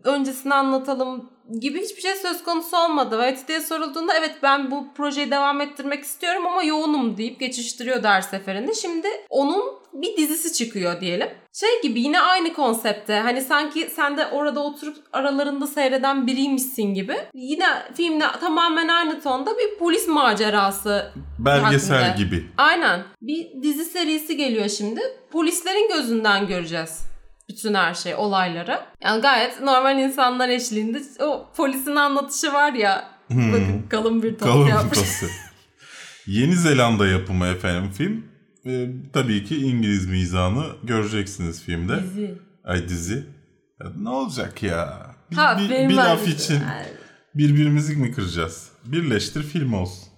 öncesini anlatalım gibi hiçbir şey söz konusu olmadı. Waititi'ye sorulduğunda evet ben bu projeyi devam ettirmek istiyorum ama yoğunum deyip geçiştiriyordu her seferinde. Şimdi onun bir dizisi çıkıyor diyelim. Şey gibi yine aynı konsepte hani sanki sen de orada oturup aralarında seyreden biriymişsin gibi. Yine filmle tamamen aynı tonda bir polis macerası Belgesel hakkında. gibi. Aynen. Bir dizi serisi geliyor şimdi. Polislerin gözünden göreceğiz bütün her şey, olayları. Yani gayet normal insanlar eşliğinde o polisin anlatışı var ya. Bakın kalın bir Hmm. Kalın yapmış. Kupası. Yeni Zelanda yapımı efendim film. Ee, tabii ki İngiliz mizahını göreceksiniz filmde. Dizi. Ay dizi. Ya ne olacak ya? Bir, Ha, bir, bir laf için Ay, birbirimizi mi kıracağız? Birleştir film olsun.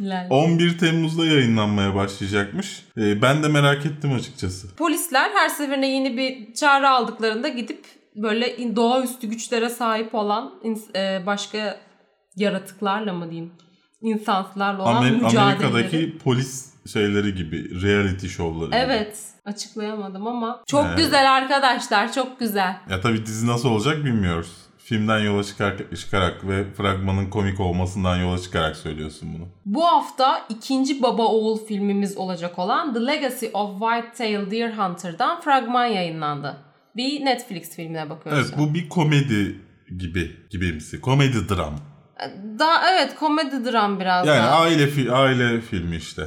Lal. 11 Temmuz'da yayınlanmaya başlayacakmış. Ee, ben de merak ettim açıkçası. Polisler her seferinde yeni bir çağrı aldıklarında gidip böyle doğaüstü güçlere sahip olan e, başka yaratıklarla mı diyeyim? insanslarla olan Amer- mücadeleleri. Amerika'daki polis şeyleri gibi, reality şovları gibi. Evet. Açıklayamadım ama çok Evet. güzel arkadaşlar. Çok güzel. Ya tabii dizi nasıl olacak bilmiyoruz. Filmden yola çıkar, çıkarak ve fragmanın komik olmasından yola çıkarak söylüyorsun bunu. Bu hafta ikinci baba oğul filmimiz olacak olan The Legacy of White-tailed Deer Hunter'dan fragman yayınlandı. Bir Netflix filmine bakıyoruz. Evet bu bir komedi gibi gibimsi. Komedi dram. Daha evet komedi dram biraz Yani daha. aile fi- aile filmi işte.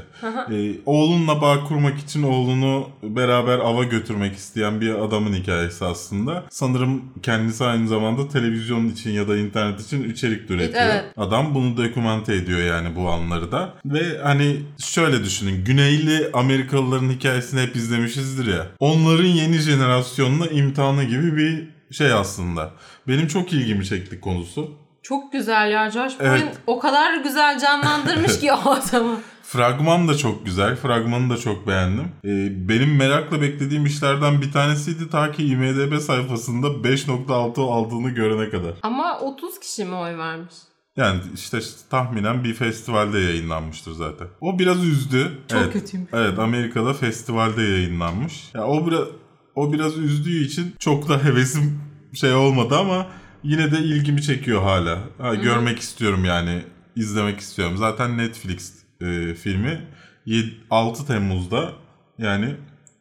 Ee, oğlunla bağ kurmak için oğlunu beraber ava götürmek isteyen bir adamın hikayesi aslında. Sanırım kendisi aynı zamanda televizyon için ya da internet için içerik üretiyor. Evet. Adam bunu dokümante ediyor yani bu anları da. Ve hani şöyle düşünün. Güneyli Amerikalıların hikayesini hep izlemişizdir ya. Onların yeni jenerasyonuna imtihanı gibi bir şey aslında. Benim çok ilgimi çekti konusu. Çok güzel ya Josh Evet. Brolin o kadar güzel canlandırmış ki o adamı. Fragman da çok güzel. Fragmanı da çok beğendim. Ee, benim merakla beklediğim işlerden bir tanesiydi ta ki IMDB sayfasında 5.6 aldığını görene kadar. Ama 30 kişi mi oy vermiş? Yani işte tahminen bir festivalde yayınlanmıştır zaten. O biraz üzdü. Çok evet, kötüymüş. Evet Amerika'da festivalde yayınlanmış. Ya o biraz o biraz üzdüğü için çok da hevesim şey olmadı ama yine de ilgimi çekiyor hala. Ha, görmek istiyorum yani izlemek istiyorum. Zaten Netflix e, filmi 7, 6 Temmuz'da yani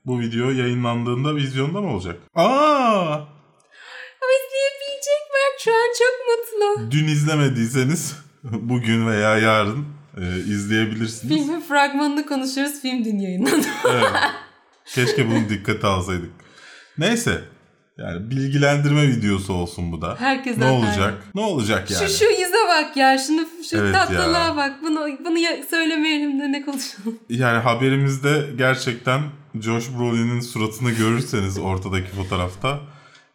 bu video yayınlandığında vizyonda mı olacak? Aa! İzleyebilecek Berk şu an çok mutlu. Dün izlemediyseniz bugün veya yarın e, izleyebilirsiniz. Filmin fragmanını konuşuyoruz. Film dün yayınlandı. Evet. Keşke bunu dikkate alsaydık. Neyse. Yani bilgilendirme videosu olsun bu da. Herkesten Ne olacak? Ne olacak yani? Şu şu yüze bak ya. Şunu şu Evet tatlılığa ya. bak. Bunu bunu ya- söylemeyelim de ne konuşalım. Yani haberimizde gerçekten Josh Brolin'in suratını görürseniz ortadaki fotoğrafta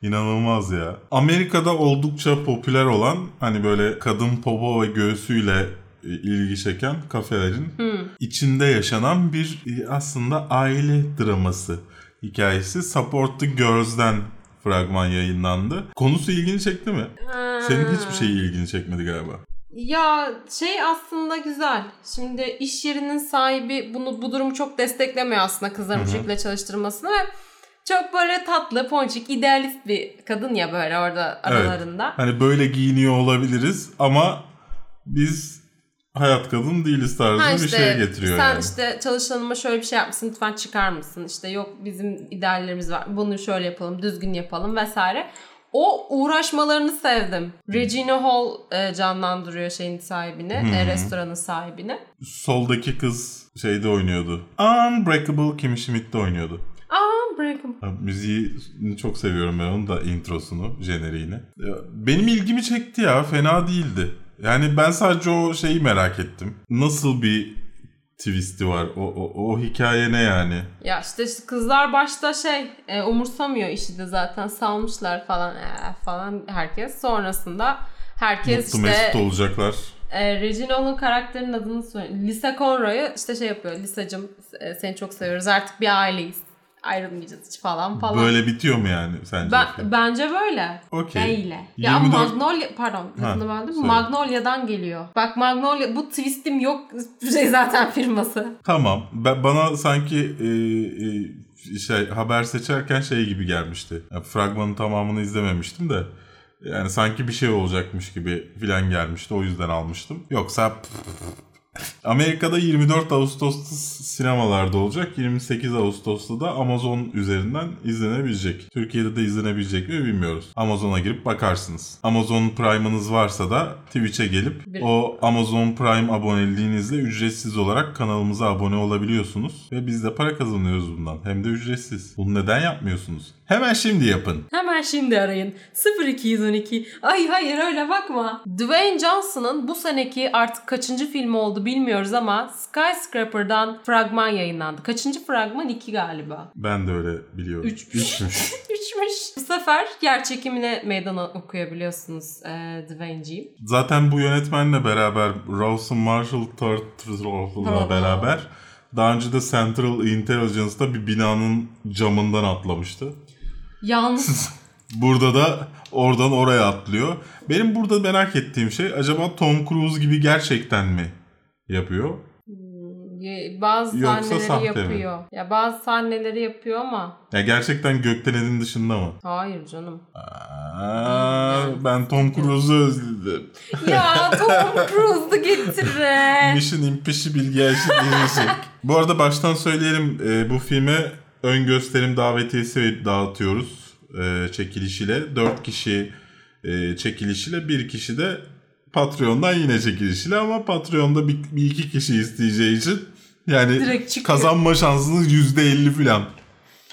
inanılmaz ya. Amerika'da oldukça popüler olan hani böyle kadın popo ve göğsüyle e, ilgi çeken kafelerin içinde yaşanan bir e, aslında aile draması hikayesi. Support the Girls'den fragman yayınlandı. Konusu ilgini çekti mi? Senin hiçbir şey ilgini çekmedi galiba. Ya şey aslında güzel. Şimdi iş yerinin sahibi bunu bu durumu çok desteklemiyor aslında kızların bu şekilde çalıştırmasını ve çok böyle tatlı, ponçik, idealist bir kadın ya böyle orada aralarında. Hani böyle giyiniyor olabiliriz ama biz hayat kadın değiliz tarzı Ha bir işte, şey getiriyor sen yani. işte çalışanıma şöyle bir şey yapmışsın lütfen çıkar mısın? İşte yok bizim ideallerimiz var bunu şöyle yapalım düzgün yapalım vesaire. O uğraşmalarını sevdim. Regina Hall e, canlandırıyor şeyin sahibini, e, restoranın sahibini. Soldaki kız şeyde oynuyordu. Unbreakable Kimmy Schmidt'te oynuyordu. Bırakın. Ha, Müziğini çok seviyorum ben onun da introsunu, jeneriğini. Benim ilgimi çekti ya fena değildi. Yani ben sadece o şeyi merak ettim. Nasıl bir twist'i var? O, o, o hikaye ne yani? Ya işte kızlar başta şey e, umursamıyor işi de zaten salmışlar falan e, falan herkes. Sonrasında herkes Mutlu işte mesut olacaklar. e, Regina Hall'un karakterinin adını söyle. Lisa Conroy'u işte şey yapıyor. Lisacım e, seni çok seviyoruz artık bir aileyiz. Ayrılmayacağız hiç falan falan. Böyle bitiyor mu yani sence? Ben, bence böyle. Okey. Değil. Ya 24 Magnolia pardon lafını böldüm. Magnolia'dan geliyor. Bak Magnolia bu twistim yok şey zaten firması. Tamam. Ben, bana sanki e, e, şey haber seçerken şey gibi gelmişti. Yani fragmanın tamamını izlememiştim de. Yani sanki bir şey olacakmış gibi filan gelmişti. O yüzden almıştım. Yoksa Amerika'da 24 Ağustos'ta sinemalarda olacak. 28 Ağustos'ta da Amazon üzerinden izlenebilecek. Türkiye'de de izlenebilecek mi bilmiyoruz. Amazon'a girip bakarsınız. Amazon Prime'ınız varsa da Twitch'e gelip Bir- o Amazon Prime aboneliğinizle ücretsiz olarak kanalımıza abone olabiliyorsunuz. Ve biz de para kazanıyoruz bundan. Hem de ücretsiz. Bunu neden yapmıyorsunuz? Hemen şimdi yapın. Hemen şimdi arayın. 0212. Ay hayır öyle bakma. Dwayne Johnson'ın bu seneki artık kaçıncı filmi oldu bilmiyoruz ama Skyscraper'dan fragman yayınlandı. Kaçıncı fragman? 2 galiba. Ben de öyle biliyorum. Üçmüş. Üçmüş. şişmiş. Bu sefer yer çekimine meydan okuyabiliyorsunuz e, Dwayne'ciğim. Zaten bu yönetmenle beraber Rawson Marshall Turtle'la beraber daha önce de Central Intelligence'da bir binanın camından atlamıştı. Yalnız Burada da oradan oraya atlıyor. Benim burada merak ettiğim şey acaba Tom Cruise gibi gerçekten mi yapıyor? e, bazı Yoksa sahneleri sahte mi? yapıyor. Ya bazı sahneleri yapıyor ama Ya gerçekten gökdelenin dışında mı? hayır canım. Aa, ben Tom Cruise'u özledim. ya Tom Cruise'u getirin. Mission Impossible gerçekleşecek. Bu arada baştan söyleyelim e, bu filme ön gösterim davetiyesi dağıtıyoruz e, çekilişiyle. 4 kişi e, çekilişiyle bir kişi de Patreon'dan yine çekilişiyle ama Patreon'da bir, bir iki kişi isteyeceği için yani kazanma şansınız %50 falan.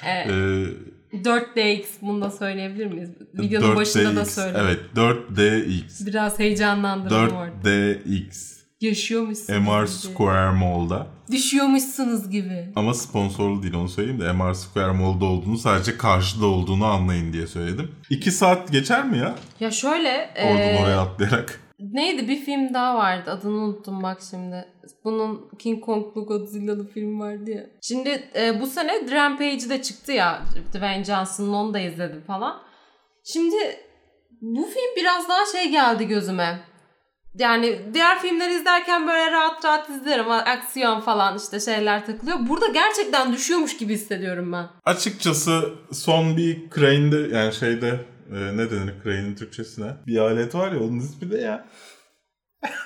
Evet. E, 4DX bunu da söyleyebilir miyiz? Videonun 4DX, başında da söyle. Evet 4DX. Biraz heyecanlandırdım orada. 4DX. Yaşıyormuşsunuz MR gibi. Square Mall'da. Düşüyormuşsunuz gibi. Ama sponsorlu değil onu söyleyeyim de MR Square Mall'da olduğunu sadece karşıda olduğunu anlayın diye söyledim. 2 saat geçer mi ya? Ya şöyle Oradan eee, oraya atlayarak. neydi bir film daha vardı adını unuttum bak şimdi. Bunun King Kong'lu Godzilla'lı film vardı ya. Şimdi e, bu sene Rampage'i de çıktı ya. Dwayne Johnson'ın onu da izledim falan. Şimdi bu film biraz daha şey geldi gözüme. Yani diğer filmleri izlerken böyle rahat rahat izlerim. Aksiyon falan işte şeyler takılıyor. Burada gerçekten düşüyormuş gibi hissediyorum ben. Açıkçası son bir crane'de yani şeyde e, ne denir crane'in Türkçesine? Bir alet var ya onun ismi de ya.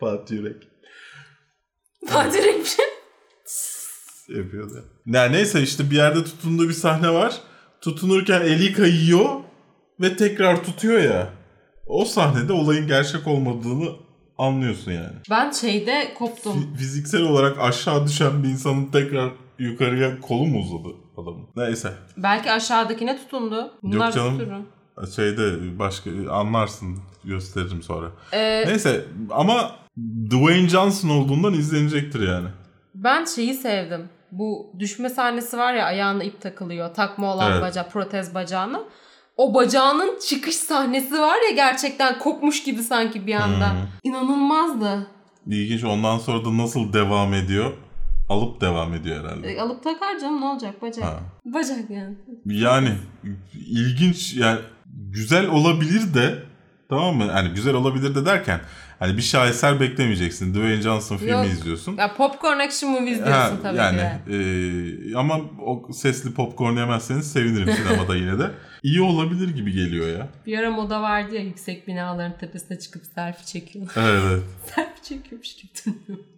Fatih Yürek Fatih Renkli. yapıyordu. Ya neyse işte bir yerde tutunduğu bir sahne var. Tutunurken eli kayıyor ve tekrar tutuyor ya. O sahnede olayın gerçek olmadığını anlıyorsun yani. Ben şeyde koptum. Fi- fiziksel olarak aşağı düşen bir insanın tekrar yukarıya kolu mu uzadı adamın? Neyse. Belki aşağıdakine tutundu. Bunlar Yok canım. tuturum. Şeyde başka anlarsın gösteririm sonra. Ee, Neyse ama Dwayne Johnson olduğundan izlenecektir yani. ben şeyi sevdim. Bu düşme sahnesi var ya ayağına ip takılıyor. Takma olan Evet. bacağı, protez bacağına. O bacağının çıkış sahnesi var ya gerçekten kopmuş gibi sanki bir anda. Hmm. İnanılmazdı. İlginç ondan sonra da nasıl devam ediyor? Alıp devam ediyor herhalde. E, alıp takar canım ne olacak bacak. Ha. Bacak yani. Yani ilginç yani güzel olabilir de tamam mı? Hani güzel olabilir de derken hani bir şaheser beklemeyeceksin. Dwayne Johnson filmi Yok. izliyorsun. Ya popcorn action movie izliyorsun Ha, tabii yani ki. e, ama o sesli popcorn yemezseniz sevinirim sinemada yine de. İyi olabilir gibi geliyor ya. Bir ara moda vardı ya yüksek binaların tepesine çıkıp selfie çekiyorlar. Evet, selfie çekiyormuş gibi.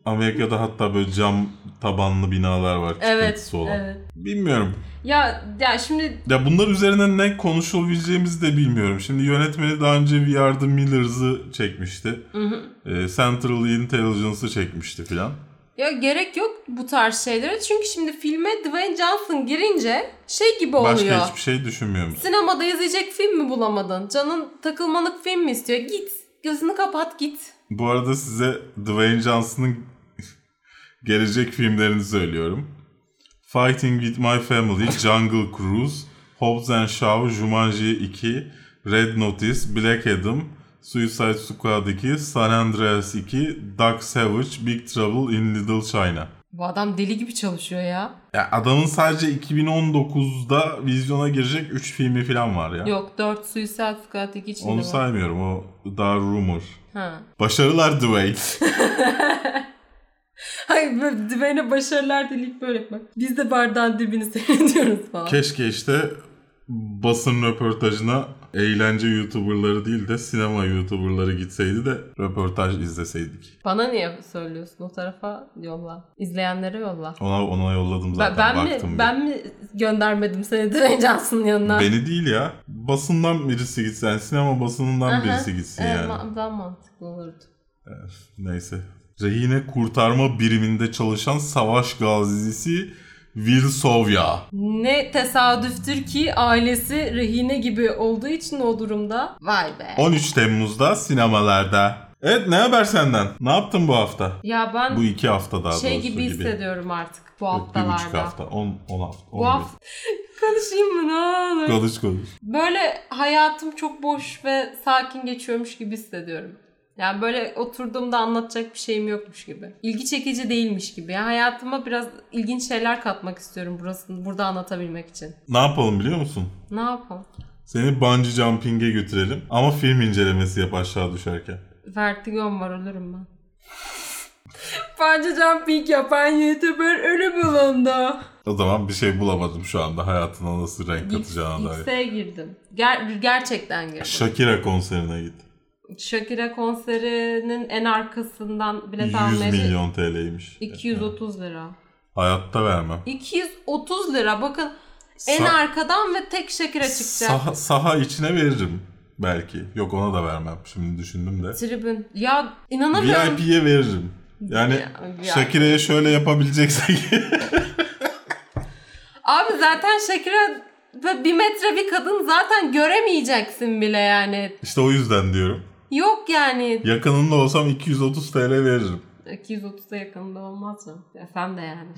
Amerika'da hatta böyle cam tabanlı binalar var Evet, olan. evet. Bilmiyorum. Ya ya şimdi Ya bunlar üzerine ne konuşulabileceğimizi de bilmiyorum. Şimdi yönetmeni daha önce We Are The Millers'ı çekmişti. E, Central Intelligence'ı çekmişti filan. Ya gerek yok bu tarz şeylere. Çünkü şimdi filme Dwayne Johnson girince şey gibi oluyor. Başka hiçbir şey düşünmüyor musun? Sinemada izleyecek film mi bulamadın? Canın takılmalık film mi istiyor? Git. Gözünü kapat git. Bu arada size Dwayne Johnson'ın gelecek filmlerini söylüyorum. Fighting With My Family, Jungle Cruise, Hobbs and Shaw, Jumanji 2, Red Notice, Black Adam, Suicide Squad 2, San Andreas 2, Dark Savage, Big Trouble in Little China. Bu adam deli gibi çalışıyor ya. Ya adamın sadece 2019'da vizyona girecek 3 filmi falan var ya. Yok 4 Suicide Squad 2 içinde Onu var. saymıyorum o daha rumor. Ha. Başarılar Dwayne. Hayır böyle Dwayne'e başarılar dileyip böyle yapmak. Biz de bardağın dibini seyrediyoruz falan. Keşke işte basın röportajına eğlence YouTuber'ları değil de sinema YouTuber'ları gitseydi de röportaj izleseydik. Bana niye söylüyorsun? O tarafa yolla. İzleyenlere yolla. Ona ona yolladım Ben, zaten ben baktım. mi bir. ben mi göndermedim seni Dwayne Johnson'ın yanına? Beni değil ya. Basından birisi gitsin. Yani sinema basınından Aha. birisi gitsin Evet, yani. ma- daha mantıklı olurdu. Neyse. Rehine kurtarma biriminde çalışan savaş gazisi Will Sovya. Ne tesadüftür ki ailesi rehine gibi olduğu için o durumda. Vay be. 13 Temmuz'da sinemalarda. Evet ne haber senden? Ne yaptın bu hafta? Ya ben Bu iki hafta daha şey doğrusu gibi hissediyorum artık bu Yok, bir buçuk haftalarda. hafta. On, on hafta. on Bu hafta konuşayım mı ne olur? Konuş konuş. Böyle hayatım çok boş ve sakin geçiyormuş gibi hissediyorum. Yani böyle oturduğumda anlatacak bir şeyim yokmuş gibi. İlgi çekici değilmiş gibi. Yani hayatıma biraz ilginç şeyler katmak istiyorum burasını burada anlatabilmek için. Ne yapalım biliyor musun? Ne yapalım? Seni bungee jumping'e götürelim. Ama film incelemesi yap aşağı düşerken. Vertigom var ölürüm ben. Bungee jumping yapan YouTuber ölü bulundu. O zaman bir şey bulamadım şu anda hayatına nasıl renk katacağına dair. X'e girdim. Ger- gerçekten girdim. Shakira konserine git. Shakira konserinin en arkasından bilet 100 almaya milyon TL'ymiş. 230 lira. Hayatta vermem. 230 lira bakın en Sa- arkadan ve tek Shakira çıkacak. Saha, saha içine veririm belki. Yok ona da vermem. Şimdi düşündüm de. Tribün. Ya inanamıyorum. VIP'ye veririm. Yani Ya. Shakira'ya şöyle yapabileceksek. Abi zaten Shakira ve bir metre bir kadın zaten göremeyeceksin bile yani. işte o yüzden diyorum. Yok yani. Yakınında olsam 230 TL veririm. 230'a yakında olmaz mı? Ya sen de yani.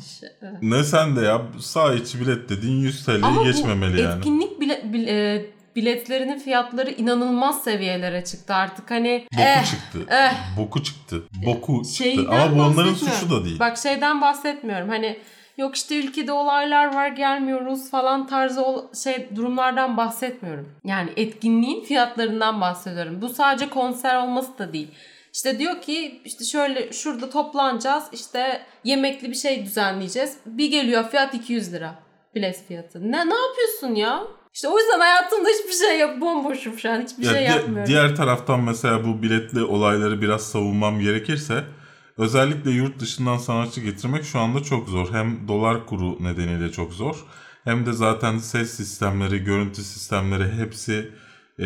Evet. Ne sen de ya sağ içi bilet dediğin 100 TL'yi Ama geçmemeli yani. etkinlik bile, bile- e, biletlerinin fiyatları inanılmaz seviyelere çıktı artık. Hani Boku eh, çıktı. eh. Boku çıktı. Boku şeyden çıktı. Ama bu onların suçu da değil. Bak şeyden bahsetmiyorum. Hani yok işte ülkede olaylar var gelmiyoruz falan tarzı şey durumlardan bahsetmiyorum. Yani etkinliğin fiyatlarından bahsediyorum. Bu sadece konser olması da değil. İşte diyor ki işte şöyle şurada toplanacağız işte yemekli bir şey düzenleyeceğiz. Bir geliyor fiyat 200 lira. Bilet fiyatı. Ne ne yapıyorsun ya? İşte o yüzden hayatımda hiçbir şey yap bomboşum şu an. Hiçbir Ya şey yapmıyorum. diğer taraftan mesela bu biletli olayları biraz savunmam gerekirse özellikle yurt dışından sanatçı getirmek şu anda çok zor. Hem dolar kuru nedeniyle çok zor. Hem de zaten ses sistemleri, görüntü sistemleri hepsi e,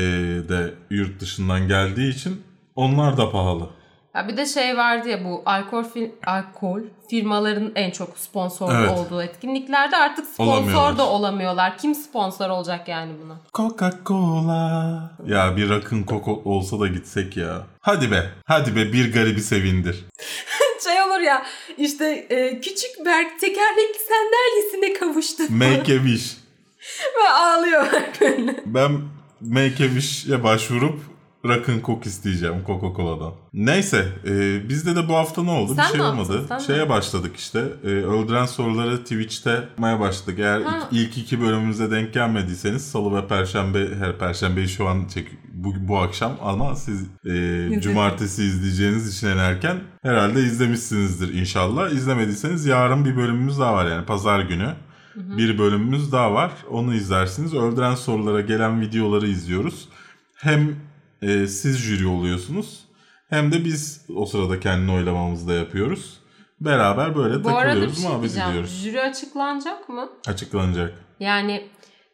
de yurt dışından geldiği için onlar da pahalı. Ya bir de şey vardı ya bu alkol fir- alkol firmaların en çok sponsor Evet. olduğu etkinliklerde artık sponsor Olamıyorlar. da olamıyorlar. Kim sponsor olacak yani buna? Coca-Cola. Ya bir rakın koko olsa da gitsek ya. Hadi be. Hadi be bir garibi sevindir. şey olur ya işte e, küçük Berk tekerlekli sandalyesine kavuştu Make a wish. ve ağlıyor böyle. Ben Make a Wish'e başvurup Rock'n Coke isteyeceğim Coca-Cola'dan. Neyse e, bizde de bu hafta ne oldu? Sen bir şey olmadı. Sen Şeye yaptın? başladık işte. E, öldüren soruları Twitch'te yapmaya başladık. Eğer Ha. ilk, ilk iki bölümümüze denk gelmediyseniz salı ve perşembe her perşembeyi şu an çek bu, bu akşam ama siz e, cumartesi izleyeceğiniz için en erken herhalde izlemişsinizdir inşallah. İzlemediyseniz yarın bir bölümümüz daha var yani pazar günü. Bir bölümümüz daha var. Onu izlersiniz. Öldüren sorulara gelen videoları izliyoruz. Hem e, siz jüri oluyorsunuz hem de biz o sırada kendi oylamamızı da yapıyoruz. Beraber böyle Bu arada bir takılıyoruz, şey muhabbet diyeceğim. ediyoruz. Jüri açıklanacak mı? Açıklanacak. Yani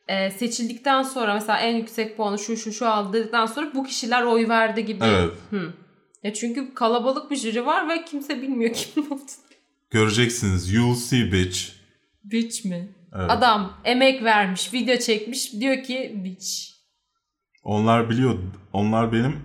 e, seçildikten sonra mesela en yüksek puanı şu şu şu aldı dedikten sonra bu kişiler oy verdi gibi. Evet. Hı. Ya çünkü kalabalık bir jüri var ve kimse bilmiyor kim oldu. Göreceksiniz. You'll see bitch. Bitch mi? Evet. Adam emek vermiş, video çekmiş. Diyor ki bitch. Onlar biliyor. Onlar benim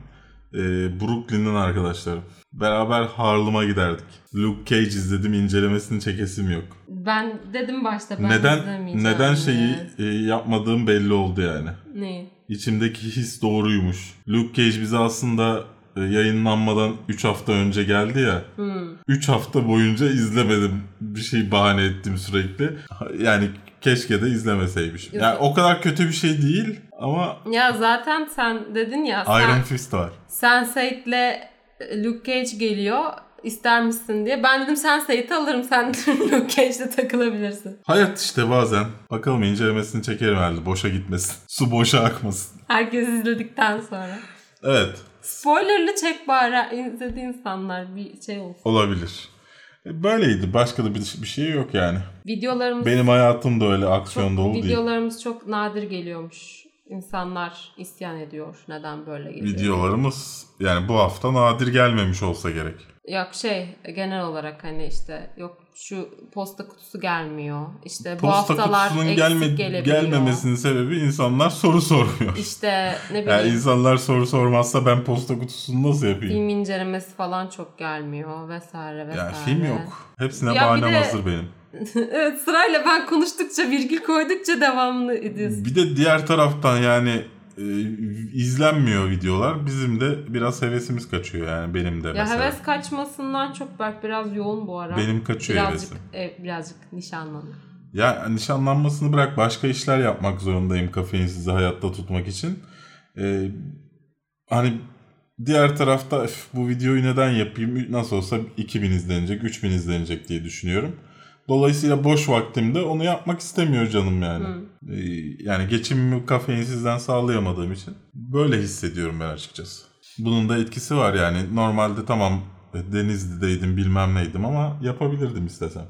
e, Brooklyn'den arkadaşlarım. Beraber Harlem'a giderdik. Luke Cage izledim incelemesini çekesim yok. Ben dedim başta ben neden neden şeyi e, yapmadığım belli oldu yani. Ne? İçimdeki his doğruymuş. Luke Cage bize aslında e, yayınlanmadan 3 hafta önce geldi ya. Hmm. 3 hafta boyunca izlemedim. Bir şey bahane ettim sürekli. Yani keşke de izlemeseymişim. Yani o kadar kötü bir şey değil ama Ya zaten sen dedin ya Iron sen, Fist var. Sense8'le Luke Cage geliyor ister misin diye. Ben dedim Sense8 alırım sen Luke Cage'le takılabilirsin. Hayat işte bazen. Bakalım incelemesini çekerim herhalde. Boşa gitmesin. Su boşa akmasın. Herkes izledikten sonra. Evet. Spoilerlı çek bari izledi insanlar bir şey olsun. Olabilir. E, Böyleydi. Başka da bir, bir şey yok yani. Videolarımız Benim hayatım da öyle çok, aksiyon dolu değil. videolarımız çok nadir geliyormuş. İnsanlar isyan ediyor. Neden böyle geliyor? Videolarımız yani bu hafta nadir gelmemiş olsa gerek. Yok şey genel olarak hani işte yok Şu posta kutusu gelmiyor. İşte bu Posta haftalar kutusunun gelme, gelebiliyor. gelmemesinin sebebi insanlar soru sormuyor. İşte ne bileyim Yani insanlar soru sormazsa ben posta kutusunu nasıl yapayım? film incelemesi falan çok gelmiyor vesaire vesaire. Yani film yok. Hepsine Ya bahanem de- hazır benim. evet sırayla ben konuştukça virgül koydukça devamlı ediyorsun. Bir de diğer taraftan yani e, izlenmiyor videolar. Bizim de biraz hevesimiz kaçıyor yani benim de Ya mesela. heves kaçmasından çok Berk biraz yoğun bu ara. Benim kaçıyor birazcık, hevesim. e, birazcık nişanlanıyor. Ya nişanlanmasını bırak başka işler yapmak zorundayım kafeinsizi hayatta tutmak için. Ee, hani diğer tarafta "Üf, bu videoyu neden yapayım nasıl olsa 2000 izlenecek 3000 izlenecek diye düşünüyorum. Dolayısıyla boş vaktimde onu yapmak istemiyor canım yani. Ee, yani geçimimi kafeinsizden sağlayamadığım için böyle hissediyorum ben açıkçası. Bunun da etkisi var yani. Normalde tamam Denizli'deydim bilmem neydim ama yapabilirdim istesem.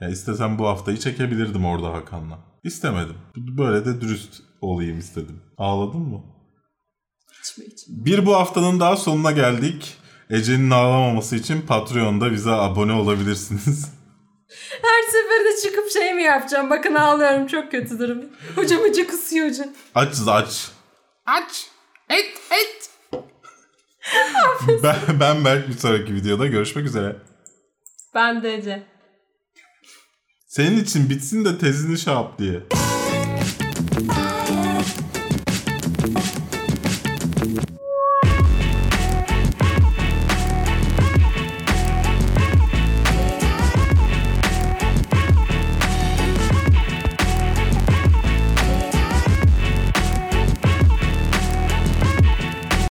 Ya istesem bu haftayı çekebilirdim orada Hakan'la. İstemedim. Böyle de dürüst olayım istedim. Ağladın mı? İçme içme. Bir bu haftanın daha sonuna geldik. Ece'nin ağlamaması için Patreon'da bize abone olabilirsiniz. Her seferinde çıkıp şey mi yapacağım? Bakın ağlıyorum çok kötü durum. Hocam hoca kısıyor hoca. Açız aç. Aç. Et et. Ben, ben Berk bir sonraki videoda görüşmek üzere. Ben de Ece. Senin için bitsin de tezini şey yap diye.